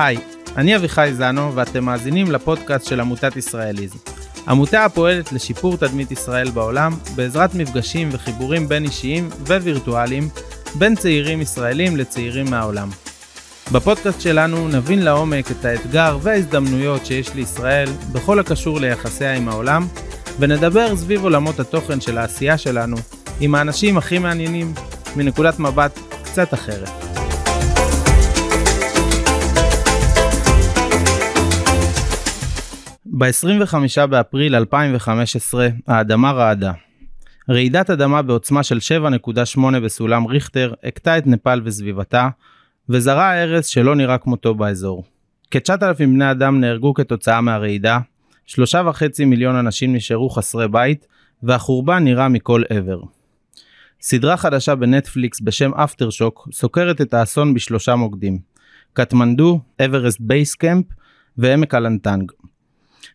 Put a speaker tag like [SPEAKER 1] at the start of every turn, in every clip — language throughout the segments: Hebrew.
[SPEAKER 1] היי, אני אביחי זנו ואתם מאזינים לפודקאסט של עמותת ישראליזם. עמותה הפועלת לשיפור תדמית ישראל בעולם בעזרת מפגשים וחיבורים בין אישיים ווירטואליים בין צעירים ישראלים לצעירים מהעולם. בפודקאסט שלנו נבין לעומק את האתגר וההזדמנויות שיש לישראל בכל הקשור ליחסיה עם העולם, ונדבר סביב עולמות התוכן של העשייה שלנו עם האנשים הכי מעניינים מנקודת מבט קצת אחרת. ב-25 באפריל 2015 האדמה רעדה. רעידת אדמה בעוצמה של 7.8 בסולם ריכטר הכתה את נפאל וסביבתה, וזרע הרס שלא נראה כמותו באזור. כ-9,000 בני אדם נהרגו כתוצאה מהרעידה, שלושה וחצי מיליון אנשים נשארו חסרי בית, והחורבן נראה מכל עבר. סדרה חדשה בנטפליקס בשם Aftershock סוקרת את האסון בשלושה מוקדים קטמנדו, אברסט base camp ועמק הלנגטנג.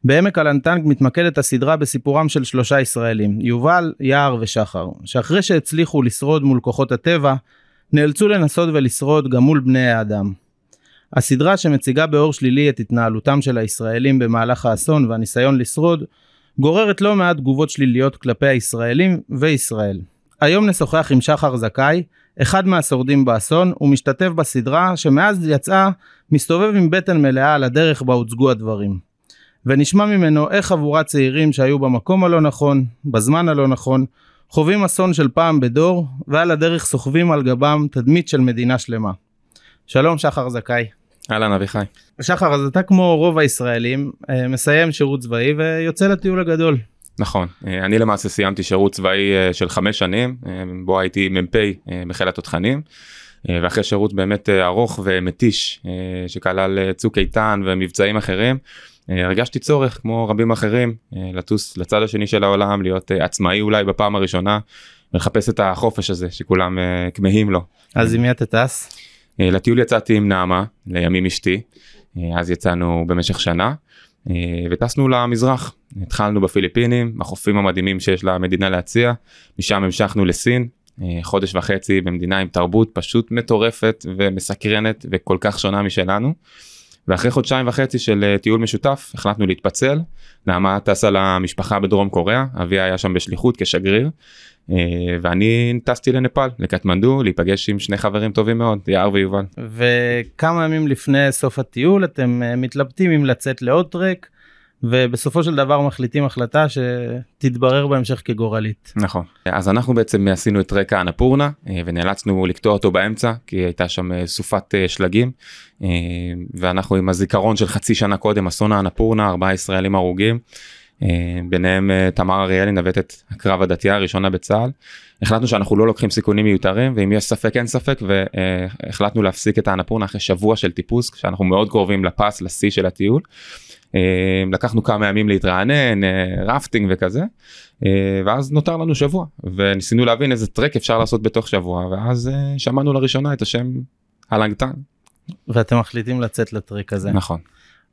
[SPEAKER 1] בעמק הלנגטנג מתמקדת הסדרה בסיפורם של שלושה ישראלים, יובל, יער ושחר, שאחרי שהצליחו לשרוד מול כוחות הטבע, נאלצו לנסות ולשרוד גם מול בני האדם. הסדרה שמציגה באור שלילי את התנהלותם של הישראלים במהלך האסון והניסיון לשרוד, גוררת לא מעט תגובות שליליות כלפי הישראלים וישראל. היום נשוחח עם שחר זכאי, אחד מהשורדים באסון, ומשתתף בסדרה שמאז יצאה מסתובב עם בטן מלאה על הדרך בה הוצגו הדברים. ונשמע ממנו איך חבורת צעירים שהיו במקום הלא נכון, בזמן הלא נכון, חווים אסון של פעם בדור, ועל הדרך סוחבים על גבם תדמית של מדינה שלמה. שלום שחר זכאי.
[SPEAKER 2] אהלן אביחי.
[SPEAKER 1] שחר אז אתה כמו רוב הישראלים אה, מסיים שירות צבאי ויוצא לטיול הגדול.
[SPEAKER 2] נכון אה, אני למעשה סיימתי שירות צבאי אה, של חמש שנים בו הייתי מ"פ בחיל התותחנים. ואחרי שירות באמת ארוך ומתיש שכלל צוק איתן ומבצעים אחרים הרגשתי צורך כמו רבים אחרים לטוס לצד השני של העולם להיות עצמאי אולי בפעם הראשונה ולחפש את החופש הזה שכולם כמהים לו.
[SPEAKER 1] אז עם מי אתה טס?
[SPEAKER 2] לטיול יצאתי עם נעמה לימים אשתי אז יצאנו במשך שנה וטסנו למזרח התחלנו בפיליפינים החופים המדהימים שיש למדינה להציע משם המשכנו לסין חודש וחצי במדינה עם תרבות פשוט מטורפת ומסקרנת וכל כך שונה משלנו. ואחרי חודשיים וחצי של טיול משותף החלטנו להתפצל. נעמה טסה למשפחה בדרום קוריאה, אביה היה שם בשליחות כשגריר, ואני טסתי לנפאל, לקטמנדו, להיפגש עם שני חברים טובים מאוד, יער ויובל.
[SPEAKER 1] וכמה ימים לפני סוף הטיול אתם מתלבטים אם לצאת לעוד טרק, ובסופו של דבר מחליטים החלטה שתתברר בהמשך כגורלית.
[SPEAKER 2] נכון. אז אנחנו בעצם עשינו את רקע אנפורנה ונאלצנו לקטוע אותו באמצע כי הייתה שם סופת שלגים ואנחנו עם הזיכרון של חצי שנה קודם אסון האנפורנה ארבעה ישראלים הרוגים. ביניהם תמר אריאלי נווטת הקרב הדתייה הראשונה בצה"ל. החלטנו שאנחנו לא לוקחים סיכונים מיותרים ואם יש ספק אין ספק והחלטנו להפסיק את האנפורנה אחרי שבוע של טיפוס כשאנחנו מאוד קרובים לפס לשיא של הטיול. לקחנו כמה ימים להתרענן רפטינג וכזה ואז נותר לנו שבוע וניסינו להבין איזה טרק אפשר לעשות בתוך שבוע ואז שמענו לראשונה את השם הלנגטן.
[SPEAKER 1] ואתם מחליטים לצאת לטרק הזה
[SPEAKER 2] נכון.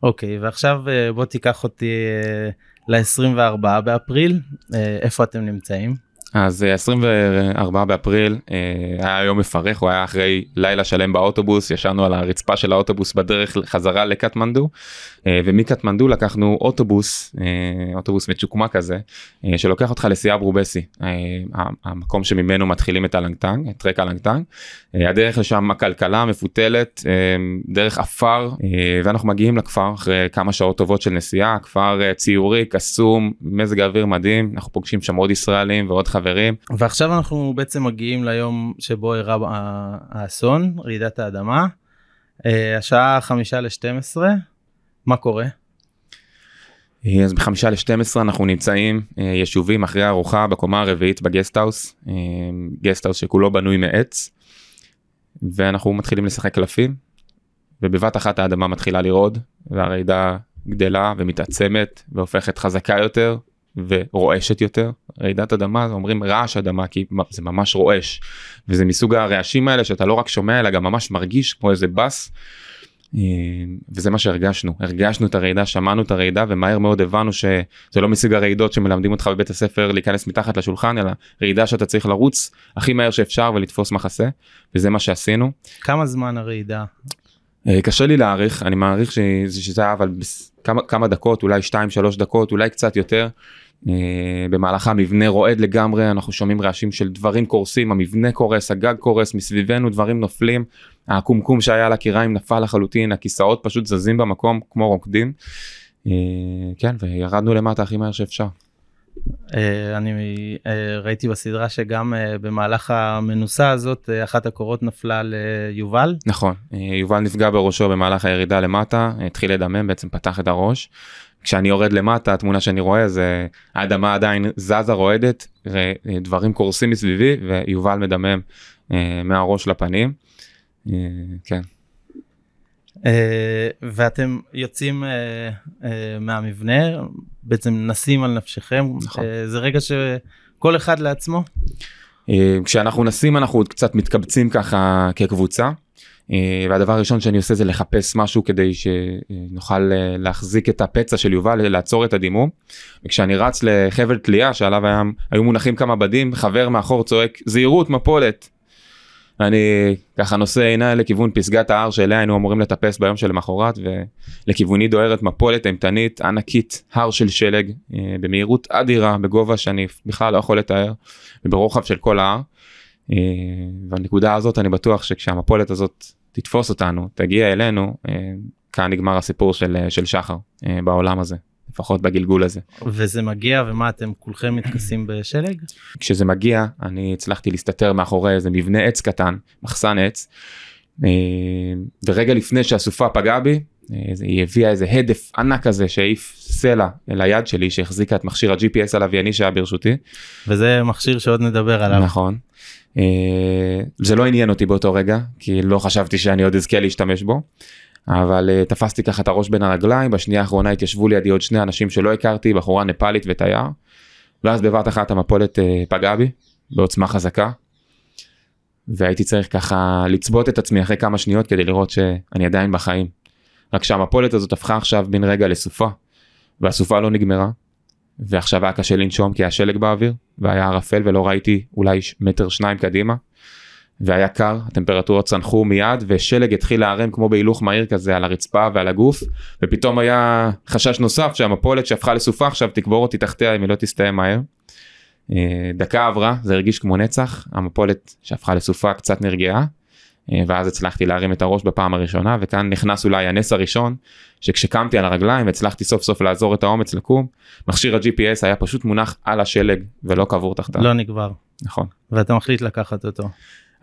[SPEAKER 1] אוקיי ואכשיו בוא תיקח אותי ל-24 באפריל איפה אתם נמצאים.
[SPEAKER 2] אז 24 באפריל היה יום מפרך הוא היה אחרי לילה שלם באוטובוס ישנו על הרצפה של האוטובוס בדרך חזרה לקטמנדו ומקטמנדו לקחנו אוטובוס אוטובוס מצ'וקמה כזה שלוקח אותך לסיאברובסי המקום שממנו מתחילים את הלנגטנג את טרק הלנגטנג הדרך לשם כל כולה מפותלת דרך עפר ואנחנו מגיעים לכפר אחרי כמה שעות טובות של נסיעה כפר ציורי קסום מזג האוויר מדהים אנחנו פוגשים שם עוד ישראלים ועוד חברים.
[SPEAKER 1] ועכשיו אנחנו בעצם מגיעים ליום שבו אירע האסון רעידת האדמה. השעה חמישה לשתים עשרה. מה קורה?
[SPEAKER 2] אז בחמישה לשתים עשרה אנחנו נמצאים יישובים אחרי ארוחה בקומה הרביעית בגסטהאוס גסטהאוס שכולו בנוי מעץ. ואנחנו מתחילים לשחק קלפים. ובבת אחת האדמה מתחילה לרעוד והרעידה גדלה ומתעצמת והופכת חזקה יותר ורועשת יותר רעידת אדמה אומרים רעש אדמה כי זה ממש רועש וזה מסוג הרעשים האלה שאתה לא רק שומע אלא גם ממש מרגיש כמו איזה בס. וזה מה שהרגשנו הרגשנו את הרעידה שמענו את הרעידה ומהר מאוד הבנו שזה לא מסוג הרעידות שמלמדים אותך בבית הספר להיכנס מתחת לשולחן אלא רעידה שאתה צריך לרוץ הכי מהר שאפשר ולתפוס מחסה וזה מה שעשינו.
[SPEAKER 1] כמה זמן הרעידה?
[SPEAKER 2] אה, קשה לי להעריך, אני מעריך שזה, שזה היה אבל בס- כמה, כמה דקות, אולי 2-3 דקות, אולי קצת יותר. אה, במהלך המבנה רועד לגמרי, אנחנו שומעים רעשים של דברים קורסים, המבנה קורס, הגג קורס, מסביבנו דברים נופלים, הקומקום שהיה על הקיריים נפל לחלוטין, הכיסאות פשוט זזים במקום כמו רוקדים. אה, כן, וירדנו למטה הכי מהר שאפשר.
[SPEAKER 1] אה, אני אה, ראיתי בסדרה שגם אה, במהלך המנוסה הזאת אחת הקורות נפלה ליובל.
[SPEAKER 2] נכון, יובל נפגע בראשו במהלך הירידה למטה, התחיל לדמם, בעצם פתח את הראש. כשאני יורד למטה, התמונה שאני רואה זה האדמה עדיין זזה רועדת, דברים קורסים מסביבי ויובל מדמם מהראש לפנים. כן,
[SPEAKER 1] ואתם יוצאים אה, אה, מהמבנה, בעצם נסים על נפשכם.
[SPEAKER 2] נכון.
[SPEAKER 1] אה, זה רגע שכל אחד לעצמו.
[SPEAKER 2] אה, כשאנחנו נסים אנחנו עוד קצת מתקבצים ככה כקבוצה. אה, והדבר הראשון שאני עושה זה לחפש משהו כדי שנוכל אה, להחזיק את הפצע של יובל, לעצור את הדימום. וכשאני רץ לחבל תלייה שעליו היה, היו מונחים כמה בדים, חבר מאחור צועק זהירות מפולת. אני ככה נושא עיניי לכיוון פסגת ההר שאליה היינו אמורים לטפס ביום שלמחרת ולכיווני דוהרת מפולת אימתנית ענקית הר של שלג אה, במהירות אדירה בגובה שאני בכלל לא יכול לתאר וברוחב של כל ההר. אה, והנקודה הזאת אני בטוח שכשהמפולת הזאת תתפוס אותנו תגיע אלינו אה, כאן נגמר הסיפור של, של שחר בעולם הזה לפחות בגלגול הזה.
[SPEAKER 1] וזה מגיע ומה אתם כולכם מתכסים בשלג?
[SPEAKER 2] כשזה מגיע אני הצלחתי להסתתר מאחורי איזה מבנה עץ קטן מחסן עץ אה, ורגע לפני שהסופה פגעה בי אה, היא הביאה איזה הדף ענק כזה שהעיף סלע אל היד שלי שהחזיקה את מכשיר ה-GPS הלווייני שהיה ברשותי
[SPEAKER 1] וזה מכשיר שעוד נדבר עליו.
[SPEAKER 2] נכון. אה, זה לא עניין אותי באותו רגע כי לא חשבתי שאני עוד אזכה להשתמש בו. אבל אה, תפסתי ככה את הראש בין הרגליים בשנייה האחרונה התיישבו לידי עוד שני אנשים שלא הכרתי בחורה נפאלית ותייר. ואז בבת אחת המפולת אה, פגעה בי בעוצמה חזקה. והייתי צריך ככה לצבות את עצמי אחרי כמה שניות כדי לראות שאני עדיין בחיים. רק שהמפולת הזאת הפכה עכשיו בן רגע לסופה. והסופה לא נגמרה. ועכשיו היה קשה לנשום כי היה שלג באוויר והיה ערפל ולא ראיתי אולי מטר שניים קדימה. והיה קר, הטמפרטורות צנחו מיד ושלג התחיל להיערם כמו בהילוך מהיר כזה על הרצפה ועל הגוף ופתאום היה חשש נוסף שהמפולת שהפכה לסופה עכשיו תקבור אותי תחתיה אם היא לא תסתיים מהר. אה, דקה עברה זה הרגיש כמו נצח המפולת שהפכה לסופה קצת נרגעה אה, ואז הצלחתי להרים את הראש בפעם הראשונה וכאן נכנס אולי הנס הראשון שכשקמתי על הרגליים הצלחתי סוף סוף לעזור את האומץ לקום מכשיר ה-GPS היה פשוט מונח על השלג ולא קבור תחתיו
[SPEAKER 1] לא נגבר.
[SPEAKER 2] נכון.
[SPEAKER 1] ואתה מחליט לקחת אותו.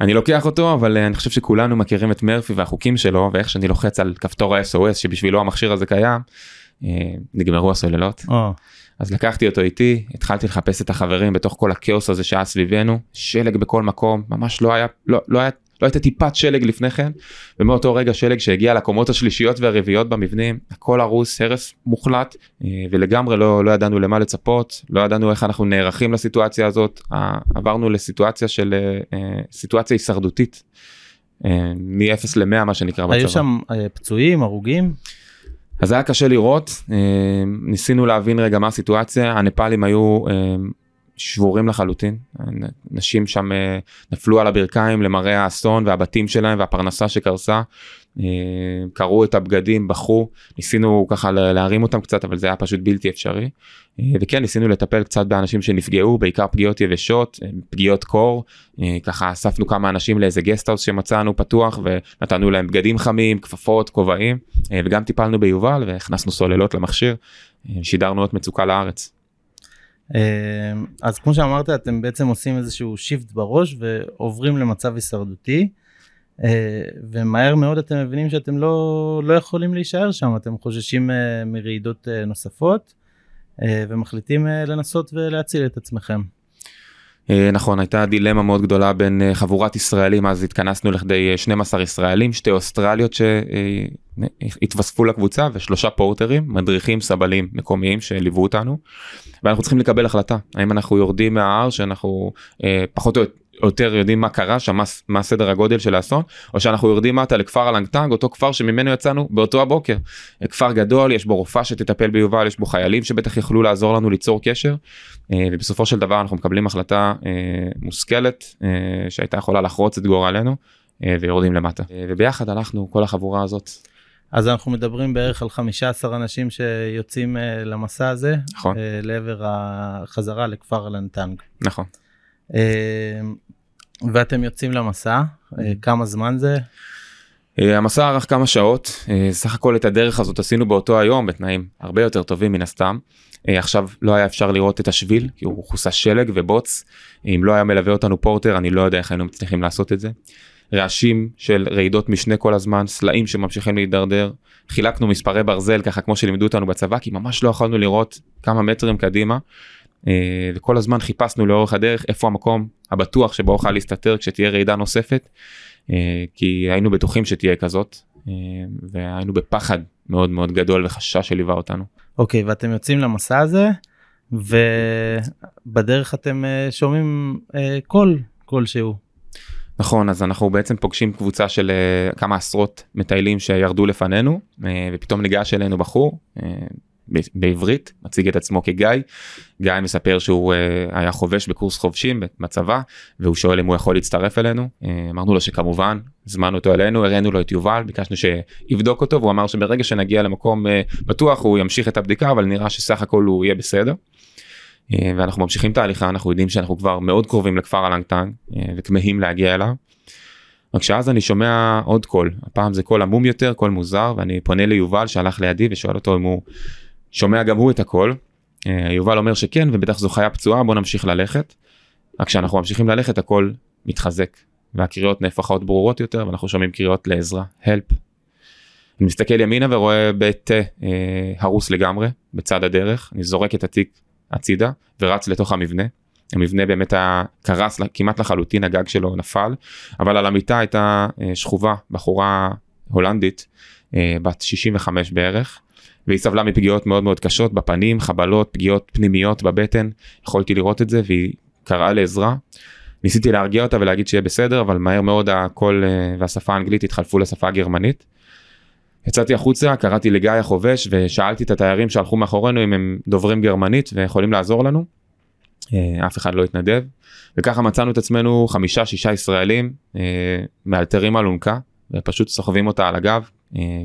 [SPEAKER 2] אני לוקח אותו אבל אה, אני חושב שכולנו מכירים את מרפי והחוקים שלו ואיך שאני לוחץ על כפתור ה-SOS שבשבילו המכשיר הזה קיים אה, נגמרו הסוללות.
[SPEAKER 1] או,
[SPEAKER 2] אז לקחתי אותו איתי התחלתי לחפש את החברים בתוך כל הכאוס הזה שהיה סביבנו שלג בכל מקום ממש לא היה לא, לא היה לא הייתה טיפת שלג לפני כן ומאותו רגע שלג שהגיע לקומות השלישיות והרביעיות במבנים הכל הרוס הרס מוחלט אה, ולגמרי לא לא ידענו למה לצפות לא ידענו איך אנחנו נערכים לסיטואציה הזאת עברנו לסיטואציה של אה, אה, סיטואציה הישרדותית אה, מ-0 ל-100 מה שנקרא בצבא.
[SPEAKER 1] היו שם פצועים, הרוגים?
[SPEAKER 2] אז היה קשה לראות, ניסינו להבין רגע מה הסיטואציה, הנפאלים היו שבורים לחלוטין, נשים שם אה, נפלו על הברכיים למראה האסון והבתים שלהם והפרנסה שקרסה, אה, קרעו את הבגדים, בכו, ניסינו ככה להרים אותם קצת אבל זה היה פשוט בלתי אפשרי. אה, וכן ניסינו לטפל קצת באנשים שנפגעו, בעיקר פגיעות יבשות, פגיעות קור, ככה אספנו כמה אנשים לאיזה גסטהאוס שמצאנו פתוח ונתנו להם בגדים חמים, כפפות, כובעים. וגם טיפלנו ביובל והכנסנו סוללות למכשיר, שידרנו אות מצוקה לארץ.
[SPEAKER 1] אה, אז כמו שאמרת אתם בעצם עושים איזשהו shift בראש ועוברים למצב הישרדותי אה, ומהר מאוד אתם מבינים שאתם לא, לא יכולים להישאר שם אתם חוששים אה, מרעידות נוספות ומחליטים לנסות ולהציל את עצמכם.
[SPEAKER 2] אה, נכון, הייתה דילמה מאוד גדולה בין אה, חבורת ישראלים, אז התכנסנו לכדי אה, 12 ישראלים, שתי אוסטרליות שהתווספו לקבוצה ושלושה פורטרים, מדריכים סבלים מקומיים שליוו אותנו. ואנחנו צריכים לקבל החלטה, האם אנחנו יורדים מההר שאנחנו אה, פחות או יותר יודעים מה קרה שם, מה, מה סדר הגודל של האסון, או שאנחנו יורדים מטה לכפר אלנגטנג, אותו כפר שממנו יצאנו באותו הבוקר. כפר גדול, יש בו רופאה שתטפל ביובל, יש בו חיילים שבטח יכלו לעזור לנו ליצור קשר, אה, ובסופו של דבר אנחנו מקבלים החלטה אה, מושכלת אה, שהייתה יכולה לחרוץ את גורלנו, ויורדים למטה. וביחד הלכנו כל החבורה הזאת.
[SPEAKER 1] אז אנחנו מדברים בערך על 15 אנשים שיוצאים למסע הזה,
[SPEAKER 2] נכון.
[SPEAKER 1] לעבר החזרה לכפר אלנטנג.
[SPEAKER 2] נכון.
[SPEAKER 1] ואתם יוצאים למסע, אה, כמה זמן זה?
[SPEAKER 2] אה, המסע ארך כמה שעות, אה, סך הכל את הדרך הזאת עשינו באותו היום בתנאים הרבה יותר טובים מן הסתם. עכשיו לא היה אפשר לראות את השביל כי הוא כוסה שלג ובוץ. אם לא היה מלווה אותנו פורטר אני לא יודע איך היינו מצליחים לעשות את זה. רעשים של רעידות משנה כל הזמן, סלעים שממשיכים להידרדר. חילקנו מספרי ברזל ככה כמו שלימדו אותנו בצבא כי ממש לא יכולנו לראות כמה מטרים קדימה. אה, וכל הזמן חיפשנו לאורך הדרך איפה המקום הבטוח שבו אוכל להסתתר כשתהיה רעידה נוספת. אה, כי היינו בטוחים שתהיה כזאת אה, והיינו בפחד מאוד מאוד גדול וחשש שליווה אותנו.
[SPEAKER 1] אוקיי, ואתם יוצאים למסע הזה, ובדרך אתם אה, שומעים אה, קול כלשהו.
[SPEAKER 2] נכון אז אנחנו בעצם פוגשים קבוצה של אה, כמה עשרות מטיילים שירדו לפנינו אה, ופתאום ניגש אלינו בחור אה, בעברית מציג את עצמו כגיא. גיא מספר שהוא אה, היה חובש בקורס חובשים בצבא והוא שואל אם הוא יכול להצטרף אלינו אה, אמרנו לו שכמובן הזמנו אותו אלינו הראינו לו את יובל ביקשנו שיבדוק אותו והוא אמר שברגע שנגיע למקום אה, בטוח הוא ימשיך את הבדיקה אבל נראה שסך הכל הוא יהיה בסדר. ואנחנו ממשיכים את ההליכה אנחנו יודעים שאנחנו כבר מאוד קרובים לכפר לנגטנג וכמהים להגיע אליו. רק שאז אני שומע עוד קול הפעם זה קול עמום יותר קול מוזר ואני פונה ליובל שהלך לידי ושואל אותו אם הוא שומע גם הוא את הקול. אה, יובל אומר שכן ובטח זו חיה פצועה בוא נמשיך ללכת. רק כשאנחנו ממשיכים ללכת הקול מתחזק והקריאות נהפכות ברורות יותר ואנחנו שומעים קריאות לעזרה help. אני מסתכל ימינה ורואה בית אה, הרוס לגמרי בצד הדרך אני זורק את התיק הצידה ורץ לתוך המבנה. המבנה באמת קרס כמעט לחלוטין הגג שלו נפל אבל על המיטה הייתה אה, שכובה בחורה הולנדית אה, בת 65 בערך והיא סבלה מפגיעות מאוד מאוד קשות בפנים חבלות פגיעות פנימיות בבטן יכולתי לראות את זה והיא קראה לעזרה. ניסיתי להרגיע אותה ולהגיד שיהיה בסדר אבל מהר מאוד הקול אה, והשפה האנגלית התחלפו לשפה הגרמנית. יצאתי החוצה קראתי לגיא החובש ושאלתי את התיירים שהלכו מאחורינו אם הם דוברים גרמנית ויכולים לעזור לנו. אה, אף אחד לא התנדב וככה מצאנו את עצמנו חמישה שישה ישראלים אה, מאלתרים אלונקה ופשוט סוחבים אותה על הגב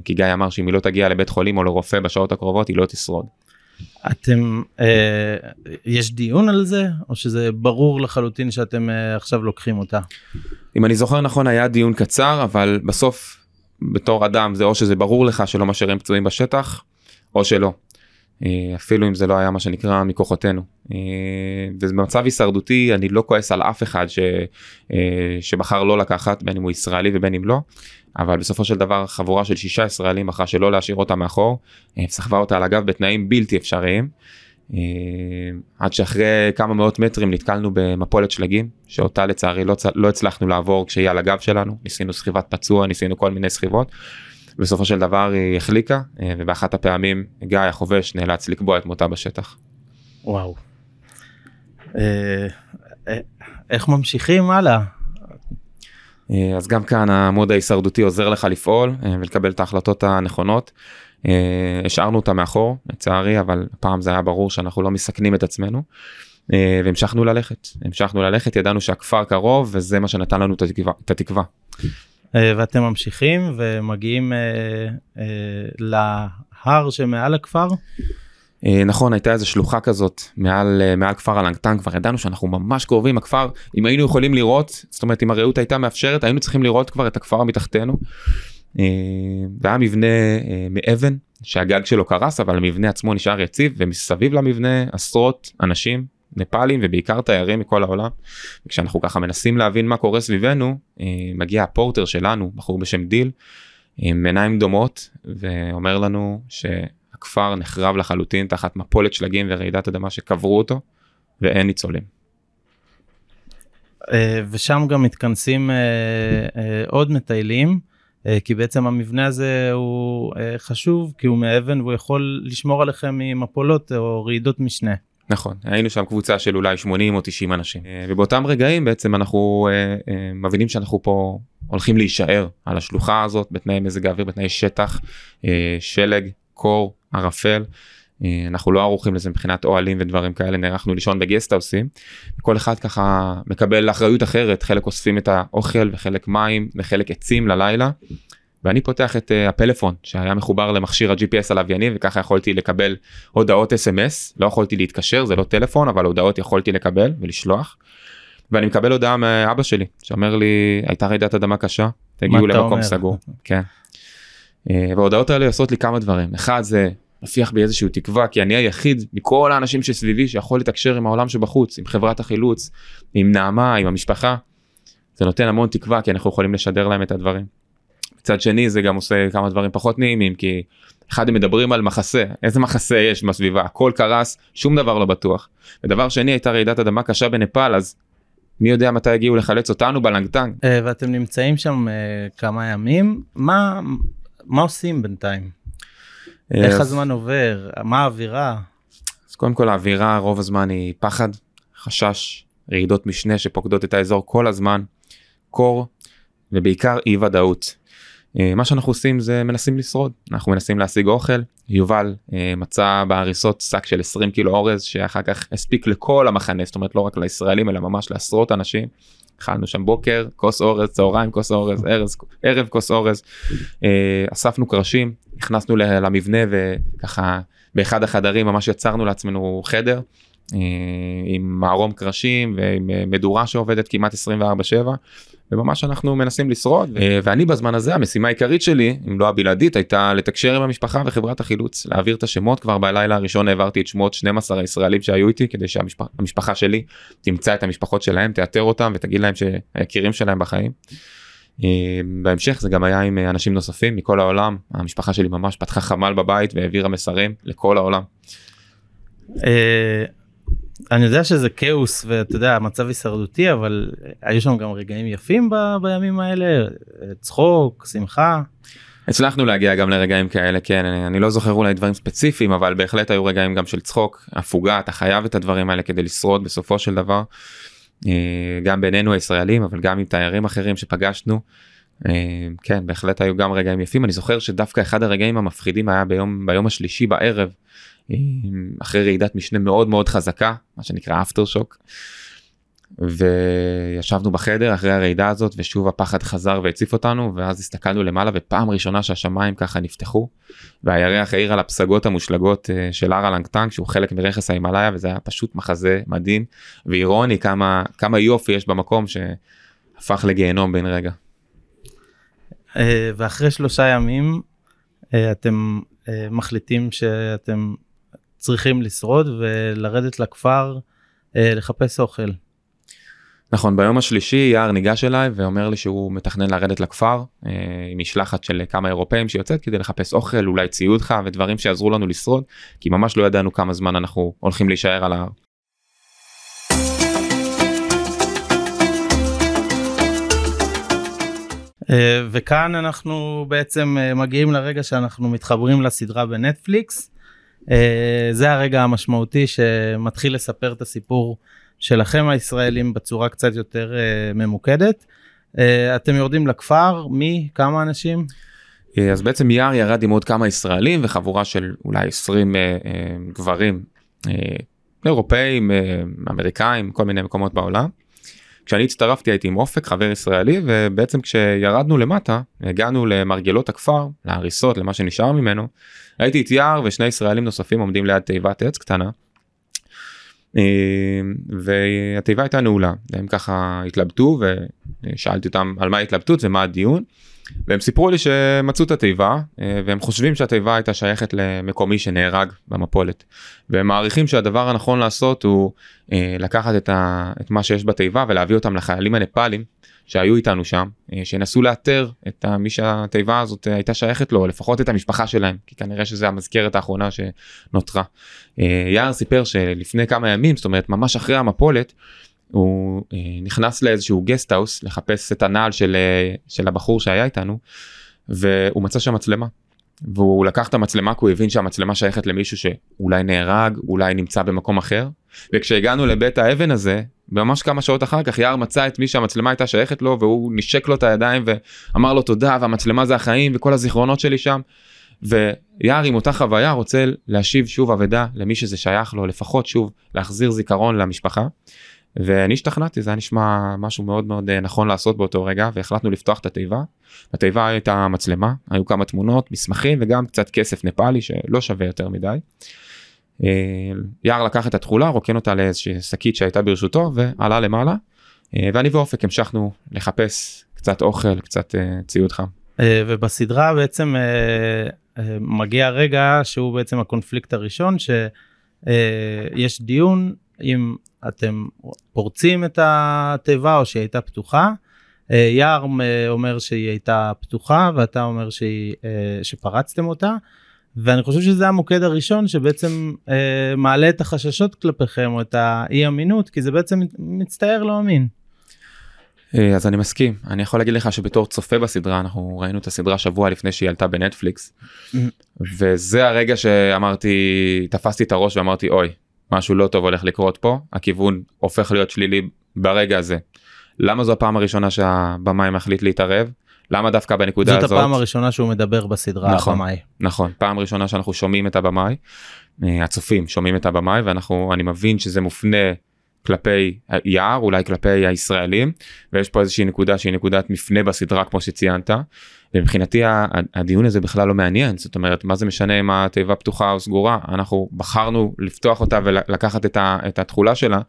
[SPEAKER 2] כי גיא אמר שאם היא לא תגיע לבית חולים או לרופא בשעות הקרובות היא לא תשרוד.
[SPEAKER 1] אתם, אה, יש דיון על זה, או שזה ברור לחלוטין שאתם אה, עכשיו לוקחים אותה?
[SPEAKER 2] אם אני זוכר נכון היה דיון קצר אבל בסוף בתור אדם זה או שזה ברור לך שלא משאירים פצועים בשטח או שלא. אה, אפילו אם זה לא היה מה שנקרא מכוחותינו. אה, ובמצב הישרדותי אני לא כועס על אף אחד ש, אה, שבחר לא לקחת בין אם הוא ישראלי ובין אם לא. אבל בסופו של דבר חבורה של שישה ישראלים בחרה שלא להשאיר אותה מאחור, סחבה אותה על הגב בתנאים בלתי אפשריים. עד שאחרי כמה מאות מטרים נתקלנו במפולת שלגים שאותה לצערי לא, לא הצלחנו לעבור כשהיא על הגב שלנו ניסינו סחיבת פצוע ניסינו כל מיני סחיבות. בסופו של דבר היא החליקה ובאחת הפעמים גיא החובש נאלץ לקבוע את מותה בשטח.
[SPEAKER 1] וואו. אה, אה, איך ממשיכים הלאה?
[SPEAKER 2] אה, אז גם כאן המוד ההישרדותי עוזר לך לפעול ולקבל את ההחלטות הנכונות. השארנו אותה מאחור לצערי אבל הפעם זה היה ברור שאנחנו לא מסכנים את עצמנו. והמשכנו ללכת המשכנו ללכת ידענו שהכפר קרוב וזה מה שנתן לנו את התקווה.
[SPEAKER 1] ואתם ממשיכים ומגיעים להר שמעל הכפר?
[SPEAKER 2] נכון הייתה איזה שלוחה כזאת מעל מעל כפר אלנגטן כבר ידענו שאנחנו ממש קרובים הכפר אם היינו יכולים לראות זאת אומרת אם הרעות הייתה מאפשרת היינו צריכים לראות כבר את הכפר מתחתנו. והיה מבנה מאבן שהגג שלו קרס אבל המבנה עצמו נשאר יציב ומסביב למבנה עשרות אנשים נפאלים ובעיקר תיירים מכל העולם. כשאנחנו ככה מנסים להבין מה קורה סביבנו מגיע הפורטר שלנו בחור בשם דיל עם עיניים דומעות ואומר לנו ש... הכפר נחרב לחלוטין תחת מפולת שלגים ורעידת אדמה שקברו אותו ואין ניצולים.
[SPEAKER 1] אה, ושם גם מתכנסים אה, אה, עוד מטיילים כי בעצם המבנה הזה הוא חשוב כי הוא מאבן והוא יכול לשמור עליכם ממפולות או רעידות משנה.
[SPEAKER 2] נכון היינו שם קבוצה של אולי 80 או 90 אנשים ובאותם רגעים בעצם אנחנו מבינים שאנחנו פה הולכים להישאר על השלוחה הזאת בתנאי מזג האוויר בתנאי שטח שלג קור ערפל אה, אנחנו לא ערוכים לזה מבחינת אוהלים ודברים כאלה נערכנו לישון בגסטהאוסים. כל אחד ככה מקבל אחריות אחרת חלק אוספים את האוכל וחלק מים וחלק עצים ללילה. ואני פותח את uh, הפלאפון שהיה מחובר למכשיר ה-GPS הלווייני וככה יכולתי לקבל הודעות sms לא יכולתי להתקשר זה לא טלפון אבל הודעות יכולתי לקבל ולשלוח. ואני מקבל הודעה מאבא שלי שאומר לי הייתה רעידת אדמה קשה תגיעו למקום אומר? סגור. כן. אה, וההודעות האלה עושות לי כמה דברים אחד זה מפיח בי איזושהי תקווה כי אני היחיד מכל האנשים שסביבי שיכול לתקשר עם העולם שבחוץ עם חברת החילוץ עם נעמה עם המשפחה. זה נותן המון תקווה כי אנחנו יכולים לשדר להם את הדברים. מצד שני זה גם עושה כמה דברים פחות נעימים כי אחד הם מדברים על מחסה איזה מחסה יש בסביבה הכל קרס שום דבר לא בטוח. ודבר שני הייתה רעידת אדמה קשה בנפאל אז מי יודע מתי יגיעו לחלץ אותנו בלנגטנג.
[SPEAKER 1] אה, ואתם נמצאים שם אה, כמה ימים מה מה עושים בינתיים. איך הזמן עובר מה האווירה.
[SPEAKER 2] אז קודם כל האווירה רוב הזמן היא פחד חשש רעידות משנה שפוקדות את האזור כל הזמן קור ובעיקר אי ודאות. אה, מה שאנחנו עושים זה מנסים לשרוד אנחנו מנסים להשיג אוכל יובל אה, מצא בהריסות שק של 20 קילו אורז שאחר כך הספיק לכל המחנה זאת אומרת לא רק לישראלים אלא ממש לעשרות אנשים. אכלנו שם בוקר כוס אורז צהריים כוס אורז ארז, ערב כוס אורז. אה, אספנו קרשים נכנסנו למבנה וככה באחד החדרים ממש יצרנו לעצמנו חדר עם מערום קרשים ועם מדורה שעובדת כמעט 24/7 וממש אנחנו מנסים לשרוד אה, ואני בזמן הזה המשימה העיקרית שלי אם לא הבלעדית הייתה לתקשר עם המשפחה וחברת החילוץ להעביר את השמות כבר בלילה הראשון העברתי את שמות 12 הישראלים שהיו איתי כדי שהמשפחה שלי תמצא את המשפחות שלהם תאתר אותם ותגיד להם שהיקירים שלהם בחיים. אה, בהמשך זה גם היה עם אנשים נוספים מכל העולם המשפחה שלי ממש פתחה חמ"ל בבית והעבירה מסרים לכל העולם.
[SPEAKER 1] אני יודע שזה כאוס ואתה יודע מצב הישרדותי אבל היו שם גם רגעים יפים ב, בימים האלה צחוק שמחה.
[SPEAKER 2] הצלחנו להגיע גם לרגעים כאלה כן אני, אני לא זוכר אולי דברים ספציפיים אבל בהחלט היו רגעים גם של צחוק הפוגה אתה חייב את הדברים האלה כדי לשרוד בסופו של דבר. אה, גם בינינו הישראלים אבל גם עם תיירים אחרים שפגשנו. אה, כן בהחלט היו גם רגעים יפים אני זוכר שדווקא אחד הרגעים המפחידים היה ביום ביום השלישי בערב אחרי רעידת משנה מאוד מאוד חזקה מה שנקרא אפטר שוק. וישבנו בחדר אחרי הרעידה הזאת ושוב הפחד חזר והציף אותנו ואז הסתכלנו למעלה ופעם ראשונה שהשמיים ככה נפתחו והירח העיר על הפסגות המושלגות אה, של הר הלנגטנג שהוא חלק מרכס ההימאליה וזה היה פשוט מחזה מדהים ואירוני כמה כמה יופי יש במקום שהפך לגיהנום בן רגע.
[SPEAKER 1] אה, ואחרי שלושה ימים אה, אתם מחליטים שאתם צריכים לשרוד ולרדת לכפר אה, לחפש אוכל.
[SPEAKER 2] נכון ביום השלישי יער ניגש אליי ואומר לי שהוא מתכנן לרדת לכפר אה, עם משלחת של כמה אירופאים שיוצאת כדי לחפש אוכל אולי ציוד חם ודברים שיעזרו לנו לשרוד כי ממש לא ידענו כמה זמן אנחנו הולכים להישאר על ההר.
[SPEAKER 1] אה, וכאן אנחנו בעצם אה, מגיעים לרגע שאנחנו מתחברים לסדרה בנטפליקס זה הרגע המשמעותי שמתחיל לספר את הסיפור שלכם הישראלים בצורה קצת יותר אה, ממוקדת. אה, אתם יורדים לכפר, מי? כמה אנשים?
[SPEAKER 2] אז בעצם יער ירד עם עוד כמה ישראלים וחבורה של אולי 20 גברים אירופאים, אמריקאים, כל מיני מקומות בעולם. כשאני הצטרפתי הייתי עם אופק חבר ישראלי ובעצם כשירדנו למטה הגענו למרגלות הכפר להריסות למה שנשאר ממנו הייתי את יער ושני ישראלים נוספים עומדים ליד תיבת עץ קטנה. אה, והתיבה הייתה נעולה והם ככה התלבטו ושאלתי אותם על מה ההתלבטות ומה הדיון. והם סיפרו לי שמצאו את התיבה אה, והם חושבים שהתיבה הייתה שייכת למקומי שנהרג במפולת. והם מעריכים שהדבר הנכון לעשות הוא אה, לקחת את, ה, את מה שיש בתיבה ולהביא אותם לחיילים הנפאלים שהיו איתנו שם אה, שינסו לאתר את מי שהתיבה הזאת הייתה שייכת לו לפחות את המשפחה שלהם כי כנראה שזה המזכרת האחרונה שנותרה. יער סיפר שלפני כמה ימים זאת אומרת ממש אחרי המפולת הוא אה, נכנס לאיזשהו guesthouse לחפש את הנעל של, אה, של הבחור שהיה איתנו והוא מצא שם מצלמה. והוא לקח את המצלמה כי הוא הבין שהמצלמה שייכת למישהו שאולי נהרג אולי נמצא במקום אחר וכשהגענו לבית האבן הזה ממש כמה שעות אחר כך יער מצא את מי שהמצלמה הייתה שייכת לו והוא נשק לו את הידיים ואמר לו תודה והמצלמה זה החיים וכל הזיכרונות שלי שם. ויער עם אותה חוויה רוצה להשיב שוב אבדה למי שזה שייך לו, לפחות שוב להחזיר זיכרון למשפחה. ואני השתכנעתי, זה היה נשמע משהו מאוד מאוד אה, נכון לעשות באותו רגע, והחלטנו לפתוח את התיבה. בתיבה הייתה מצלמה, היו כמה תמונות, מסמכים וגם קצת כסף נפאלי שלא שווה יותר מדי. אה, יער לקח את התכולה, רוקן אותה לאיזושהי שקית שהייתה ברשותו ועלה למעלה, אה, ואני ואופק המשכנו לחפש קצת אוכל, קצת ציוד חם.
[SPEAKER 1] ובסדרה בעצם מגיע רגע שהוא בעצם הקונפליקט הראשון שיש דיון אם אתם פורצים את התיבה או שהיא הייתה פתוחה. אה, יער אה, אומר שהיא הייתה פתוחה ואתה אומר שהיא, אה, שפרצתם אותה. ואני חושב שזה המוקד הראשון שבעצם אה, מעלה את החששות כלפיכם או את האי אמינות כי זה בעצם מצטער לא אמין.
[SPEAKER 2] אז אני מסכים אני יכול להגיד לך שבתור צופה בסדרה אנחנו ראינו את הסדרה שבוע לפני שהיא עלתה בנטפליקס mm-hmm. וזה הרגע שאמרתי תפסתי את הראש ואמרתי אוי משהו לא טוב הולך לקרות פה, הכיוון הופך להיות שלילי ברגע הזה. למה זו הפעם הראשונה שהבמאי מחליט להתערב? למה דווקא בנקודה
[SPEAKER 1] זאת
[SPEAKER 2] הזאת?
[SPEAKER 1] זאת הפעם הראשונה שהוא מדבר בסדרה
[SPEAKER 2] נכון,
[SPEAKER 1] הבמאי.
[SPEAKER 2] נכון, פעם ראשונה שאנחנו שומעים את הבמאי, אה, הצופים שומעים את הבמאי ואנחנו, אני מבין שזה מופנה כלפי יער, אולי כלפי הישראלים, ויש פה איזושהי נקודה שהיא נקודת מפנה בסדרה כמו שציינת, ומבחינתי הדיון הזה בכלל לא מעניין. זאת אומרת מה זה משנה אם התיבה פתוחה או סגורה? אנחנו בחרנו לפתוח אותה ולקחת את התכולה שלה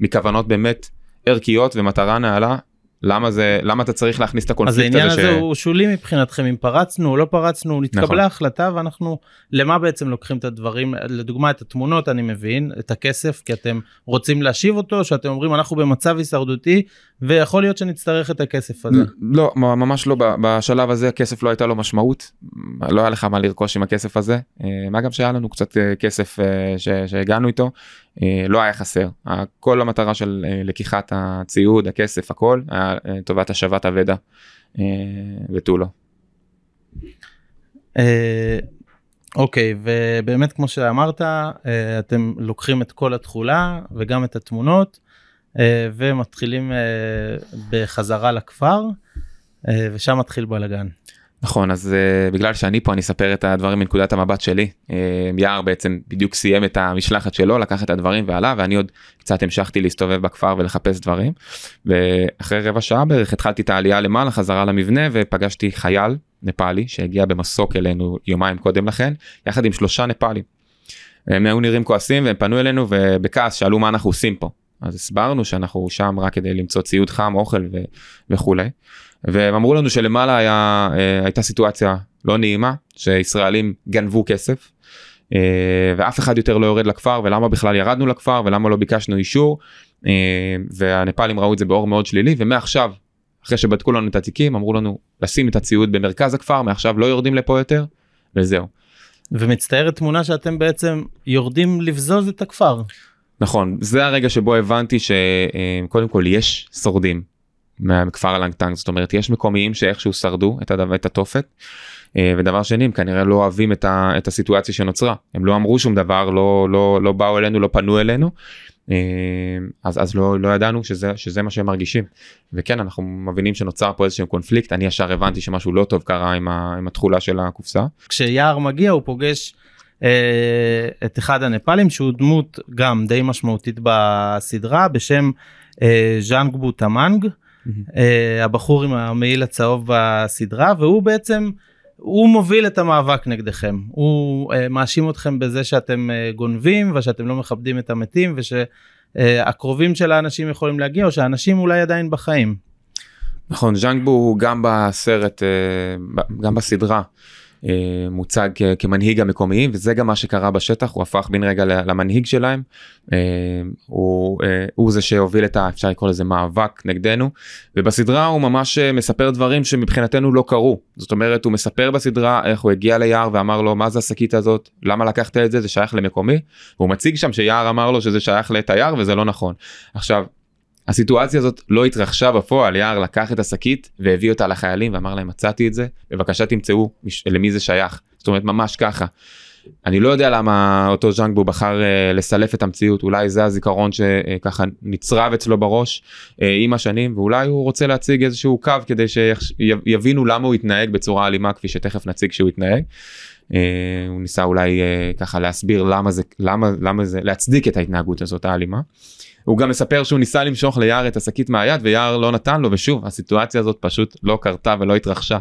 [SPEAKER 2] מכוונות באמת ערכיות ומטרה נעלה למה זה למה אתה צריך להכניס את הקונפליקט
[SPEAKER 1] הזה. אז העניין הזה ש... הוא שולי מבחינתכם אם פרצנו או לא פרצנו נתקבלה נכון. החלטה ואנחנו למה בעצם לוקחים את הדברים לדוגמה את התמונות אני מבין את הכסף כי אתם רוצים להשיב אותו שאתם אומרים אנחנו במצב הישרדותי ויכול להיות שנצטרך את הכסף הזה.
[SPEAKER 2] לא ממש לא בשלב הזה הכסף לא הייתה לו משמעות לא היה לך מה לרכוש עם הכסף הזה אה, מה גם שהיה לנו קצת אה, כסף אה, שהגענו איתו לא היה חסר כל המטרה של לקיחת הציוד הכסף הכל היה טובת השבת אבדה ותו לא.
[SPEAKER 1] אוקיי ובאמת כמו שאמרת אתם לוקחים את כל התכולה וגם את התמונות. אה, ומתחילים אה, בחזרה לכפר אה, ושם מתחיל בלאגן.
[SPEAKER 2] נכון אז uh, בגלל שאני פה אני אספר את הדברים מנקודת המבט שלי uh, יער בעצם בדיוק סיים את המשלחת שלו לקח את הדברים ועלה ואני עוד קצת המשכתי להסתובב בכפר ולחפש דברים ואחרי רבע שעה בערך התחלתי את העלייה למעלה חזרה למבנה ופגשתי חייל נפאלי שהגיע במסוק אלינו יומיים קודם לכן יחד עם שלושה נפאלים. הם היו נראים כועסים והם פנו אלינו ובכעס שאלו מה אנחנו עושים פה אז הסברנו שאנחנו שם רק כדי למצוא ציוד חם, אוכל ו- וכולי. והם אמרו לנו שלמעלה היה, אה, הייתה סיטואציה לא נעימה, שישראלים גנבו כסף, אה, ואף אחד יותר לא יורד לכפר, ולמה בכלל ירדנו לכפר, ולמה לא ביקשנו אישור, אה, והנפאלים ראו את זה באור מאוד שלילי, ומעכשיו, אחרי שבדקו לנו את התיקים, אמרו לנו לשים את הציוד במרכז הכפר, מעכשיו לא יורדים לפה יותר, וזהו.
[SPEAKER 1] ומצטיירת תמונה שאתם בעצם יורדים לבזוז את הכפר.
[SPEAKER 2] נכון זה הרגע שבו הבנתי שקודם כל יש שורדים מכפר הלנגטנג זאת אומרת יש מקומיים שאיכשהו שרדו את, הדבר, את התופת. אה, ודבר שני הם כנראה לא אוהבים את, ה, את הסיטואציה שנוצרה הם לא אמרו שום דבר לא לא לא באו אלינו לא פנו אלינו אה, אז אז לא לא ידענו שזה שזה מה שהם מרגישים וכן אנחנו מבינים שנוצר פה איזשהו קונפליקט אני ישר הבנתי שמשהו לא טוב קרה עם, ה, עם התכולה של הקופסה.
[SPEAKER 1] כשיער מגיע הוא פוגש אה, את אחד הנפאלים שהוא דמות גם די משמעותית בסדרה בשם אה, ז'אנג בוטמנג הבחור עם המעיל הצהוב בסדרה והוא בעצם הוא מוביל את המאבק נגדכם הוא מאשים אתכם בזה שאתם גונבים ושאתם לא מכבדים את המתים ושהקרובים של האנשים יכולים להגיע או שהאנשים אולי עדיין בחיים.
[SPEAKER 2] נכון ז'אנג בו גם בסרט גם בסדרה אה, מוצג כמנהיג המקומיים וזה גם מה שקרה בשטח הוא הפך בן רגע למנהיג שלהם. אה, הוא, אה, הוא זה שהוביל את האפשר לקרוא לזה מאבק נגדנו. ובסדרה הוא ממש מספר דברים שמבחינתנו לא קרו. זאת אומרת הוא מספר בסדרה איך הוא הגיע ליער ואמר לו מה זה השקית הזאת? למה לקחת את זה? זה שייך למקומי? הוא מציג שם שיער אמר לו שזה שייך לתייר וזה לא נכון. עכשיו הסיטואציה הזאת לא התרחשה בפועל, יער לקח את השקית והביא אותה לחיילים ואמר להם מצאתי את זה, בבקשה תמצאו למי זה שייך. זאת אומרת ממש ככה. אני לא יודע למה אותו ז'אנגבו בחר uh, לסלף את המציאות, אולי זה הזיכרון שככה נצרב אצלו בראש uh, עם השנים, ואולי הוא רוצה להציג איזשהו קו כדי שיבינו למה הוא התנהג בצורה אלימה כפי שתכף נציג שהוא התנהג. Uh, הוא ניסה אולי uh, ככה להסביר למה זה, למה, למה זה, להצדיק את ההתנהגות הזאת האלימה. הוא גם מספר שהוא ניסה למשוך ליער את השקית מהיד ויער לא נתן לו ושוב הסיטואציה הזאת פשוט לא קרתה ולא התרחשה.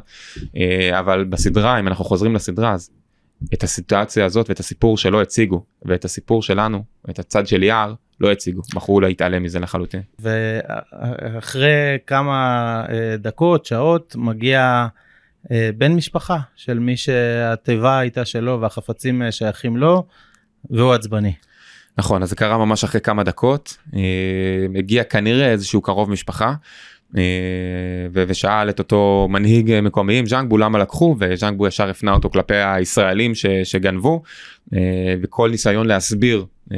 [SPEAKER 2] אבל בסדרה אם אנחנו חוזרים לסדרה אז את הסיטואציה הזאת ואת הסיפור שלא הציגו ואת הסיפור שלנו את הצד של יער לא הציגו בחרו להתעלם מזה לחלוטין.
[SPEAKER 1] ואחרי כמה אה, דקות שעות מגיע אה, בן משפחה של מי שהתיבה הייתה שלו והחפצים אה, שייכים לו והוא עצבני.
[SPEAKER 2] נכון אז זה קרה ממש אחרי כמה דקות. הגיע כנראה איזשהו קרוב משפחה אה, ושאל את אותו מנהיג מקומיים ז'אנגבו למה לקחו? וז'אנגבו ישר הפנה אותו כלפי הישראלים ש, שגנבו. אה, וכל ניסיון להסביר אה,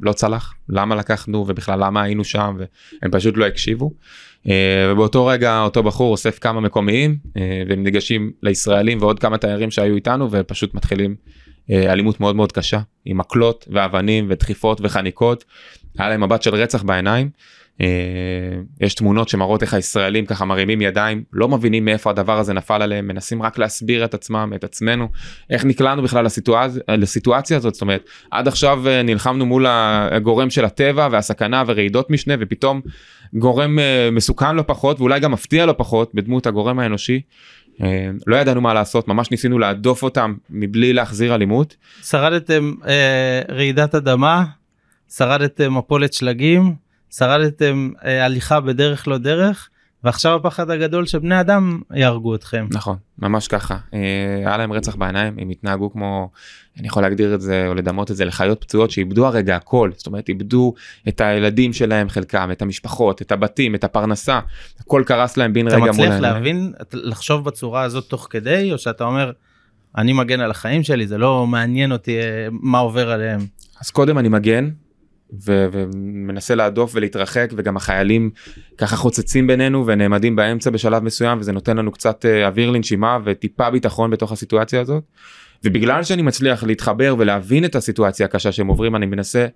[SPEAKER 2] לא צלח. למה לקחנו ובכלל למה היינו שם והם פשוט לא הקשיבו. ובאותו רגע אותו בחור אוסף כמה מקומיים והם ניגשים לישראלים ועוד כמה תיירים שהיו איתנו ופשוט מתחילים אלימות מאוד מאוד קשה עם מקלות ואבנים ודחיפות וחניקות. היה להם מבט של רצח בעיניים. אה, יש תמונות שמראות איך הישראלים ככה מרימים ידיים לא מבינים מאיפה הדבר הזה נפל עליהם מנסים רק להסביר את עצמם את עצמנו איך נקלענו בכלל לסיטואציה, לסיטואציה הזאת זאת אומרת עד עכשיו אה, נלחמנו מול הגורם של הטבע והסכנה ורעידות משנה ופתאום גורם אה, מסוכן לא פחות ואולי גם מפתיע לא פחות בדמות הגורם האנושי. לא ידענו מה לעשות ממש ניסינו להדוף אותם מבלי להחזיר אלימות.
[SPEAKER 1] שרדתם אה, רעידת אדמה שרדתם מפולת שלגים שרדתם אה, הליכה בדרך לא דרך ועכשיו הפחד הגדול שבני אדם יהרגו אתכם.
[SPEAKER 2] נכון ממש ככה אה, היה להם רצח בעיניים הם התנהגו כמו אני יכול להגדיר את זה או לדמות את זה לחיות פצועות שאיבדו הרגע הכל זאת אומרת איבדו את הילדים שלהם חלקם את המשפחות את הבתים את הפרנסה הכל קרס להם בן רגע מול
[SPEAKER 1] העיניים. אתה מצליח להבין לחשוב בצורה הזאת תוך כדי או שאתה אומר אני מגן על החיים שלי זה לא מעניין אותי אה, מה עובר עליהם.
[SPEAKER 2] אז קודם אני מגן ו- ומנסה להדוף ולהתרחק וגם החיילים ככה חוצצים בינינו ונעמדים באמצע בשלב מסוים וזה נותן לנו קצת uh, אוויר לנשימה וטיפה ביטחון בתוך הסיטואציה הזאת. ובגלל שאני מצליח להתחבר ולהבין את הסיטואציה הקשה שהם עוברים אני מנסה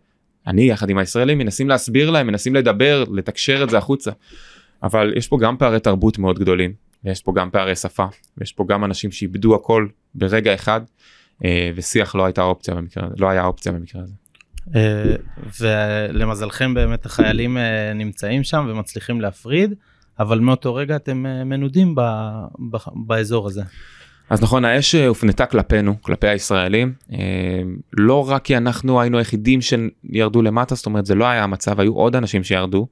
[SPEAKER 2] אני יחד עם הישראלים מנסים להסביר להם מנסים לדבר לתקשר את זה החוצה. אבל יש פה גם פערי תרבות מאוד גדולים ויש פה גם פערי שפה ויש פה גם אנשים שאיבדו הכל ברגע אחד אה, ושיח לא הייתה אופציה במקרה לא היה אופציה במקרה הזה.
[SPEAKER 1] אה, ולמזלכם באמת החיילים אה, נמצאים שם ומצליחים להפריד אבל מאותו רגע אתם אה, מנודים ב, ב, באזור הזה.
[SPEAKER 2] אז נכון האש הופנתה כלפינו כלפי הישראלים לא רק כי אנחנו היינו היחידים שירדו למטה זאת אומרת זה לא היה המצב היו עוד אנשים שירדו.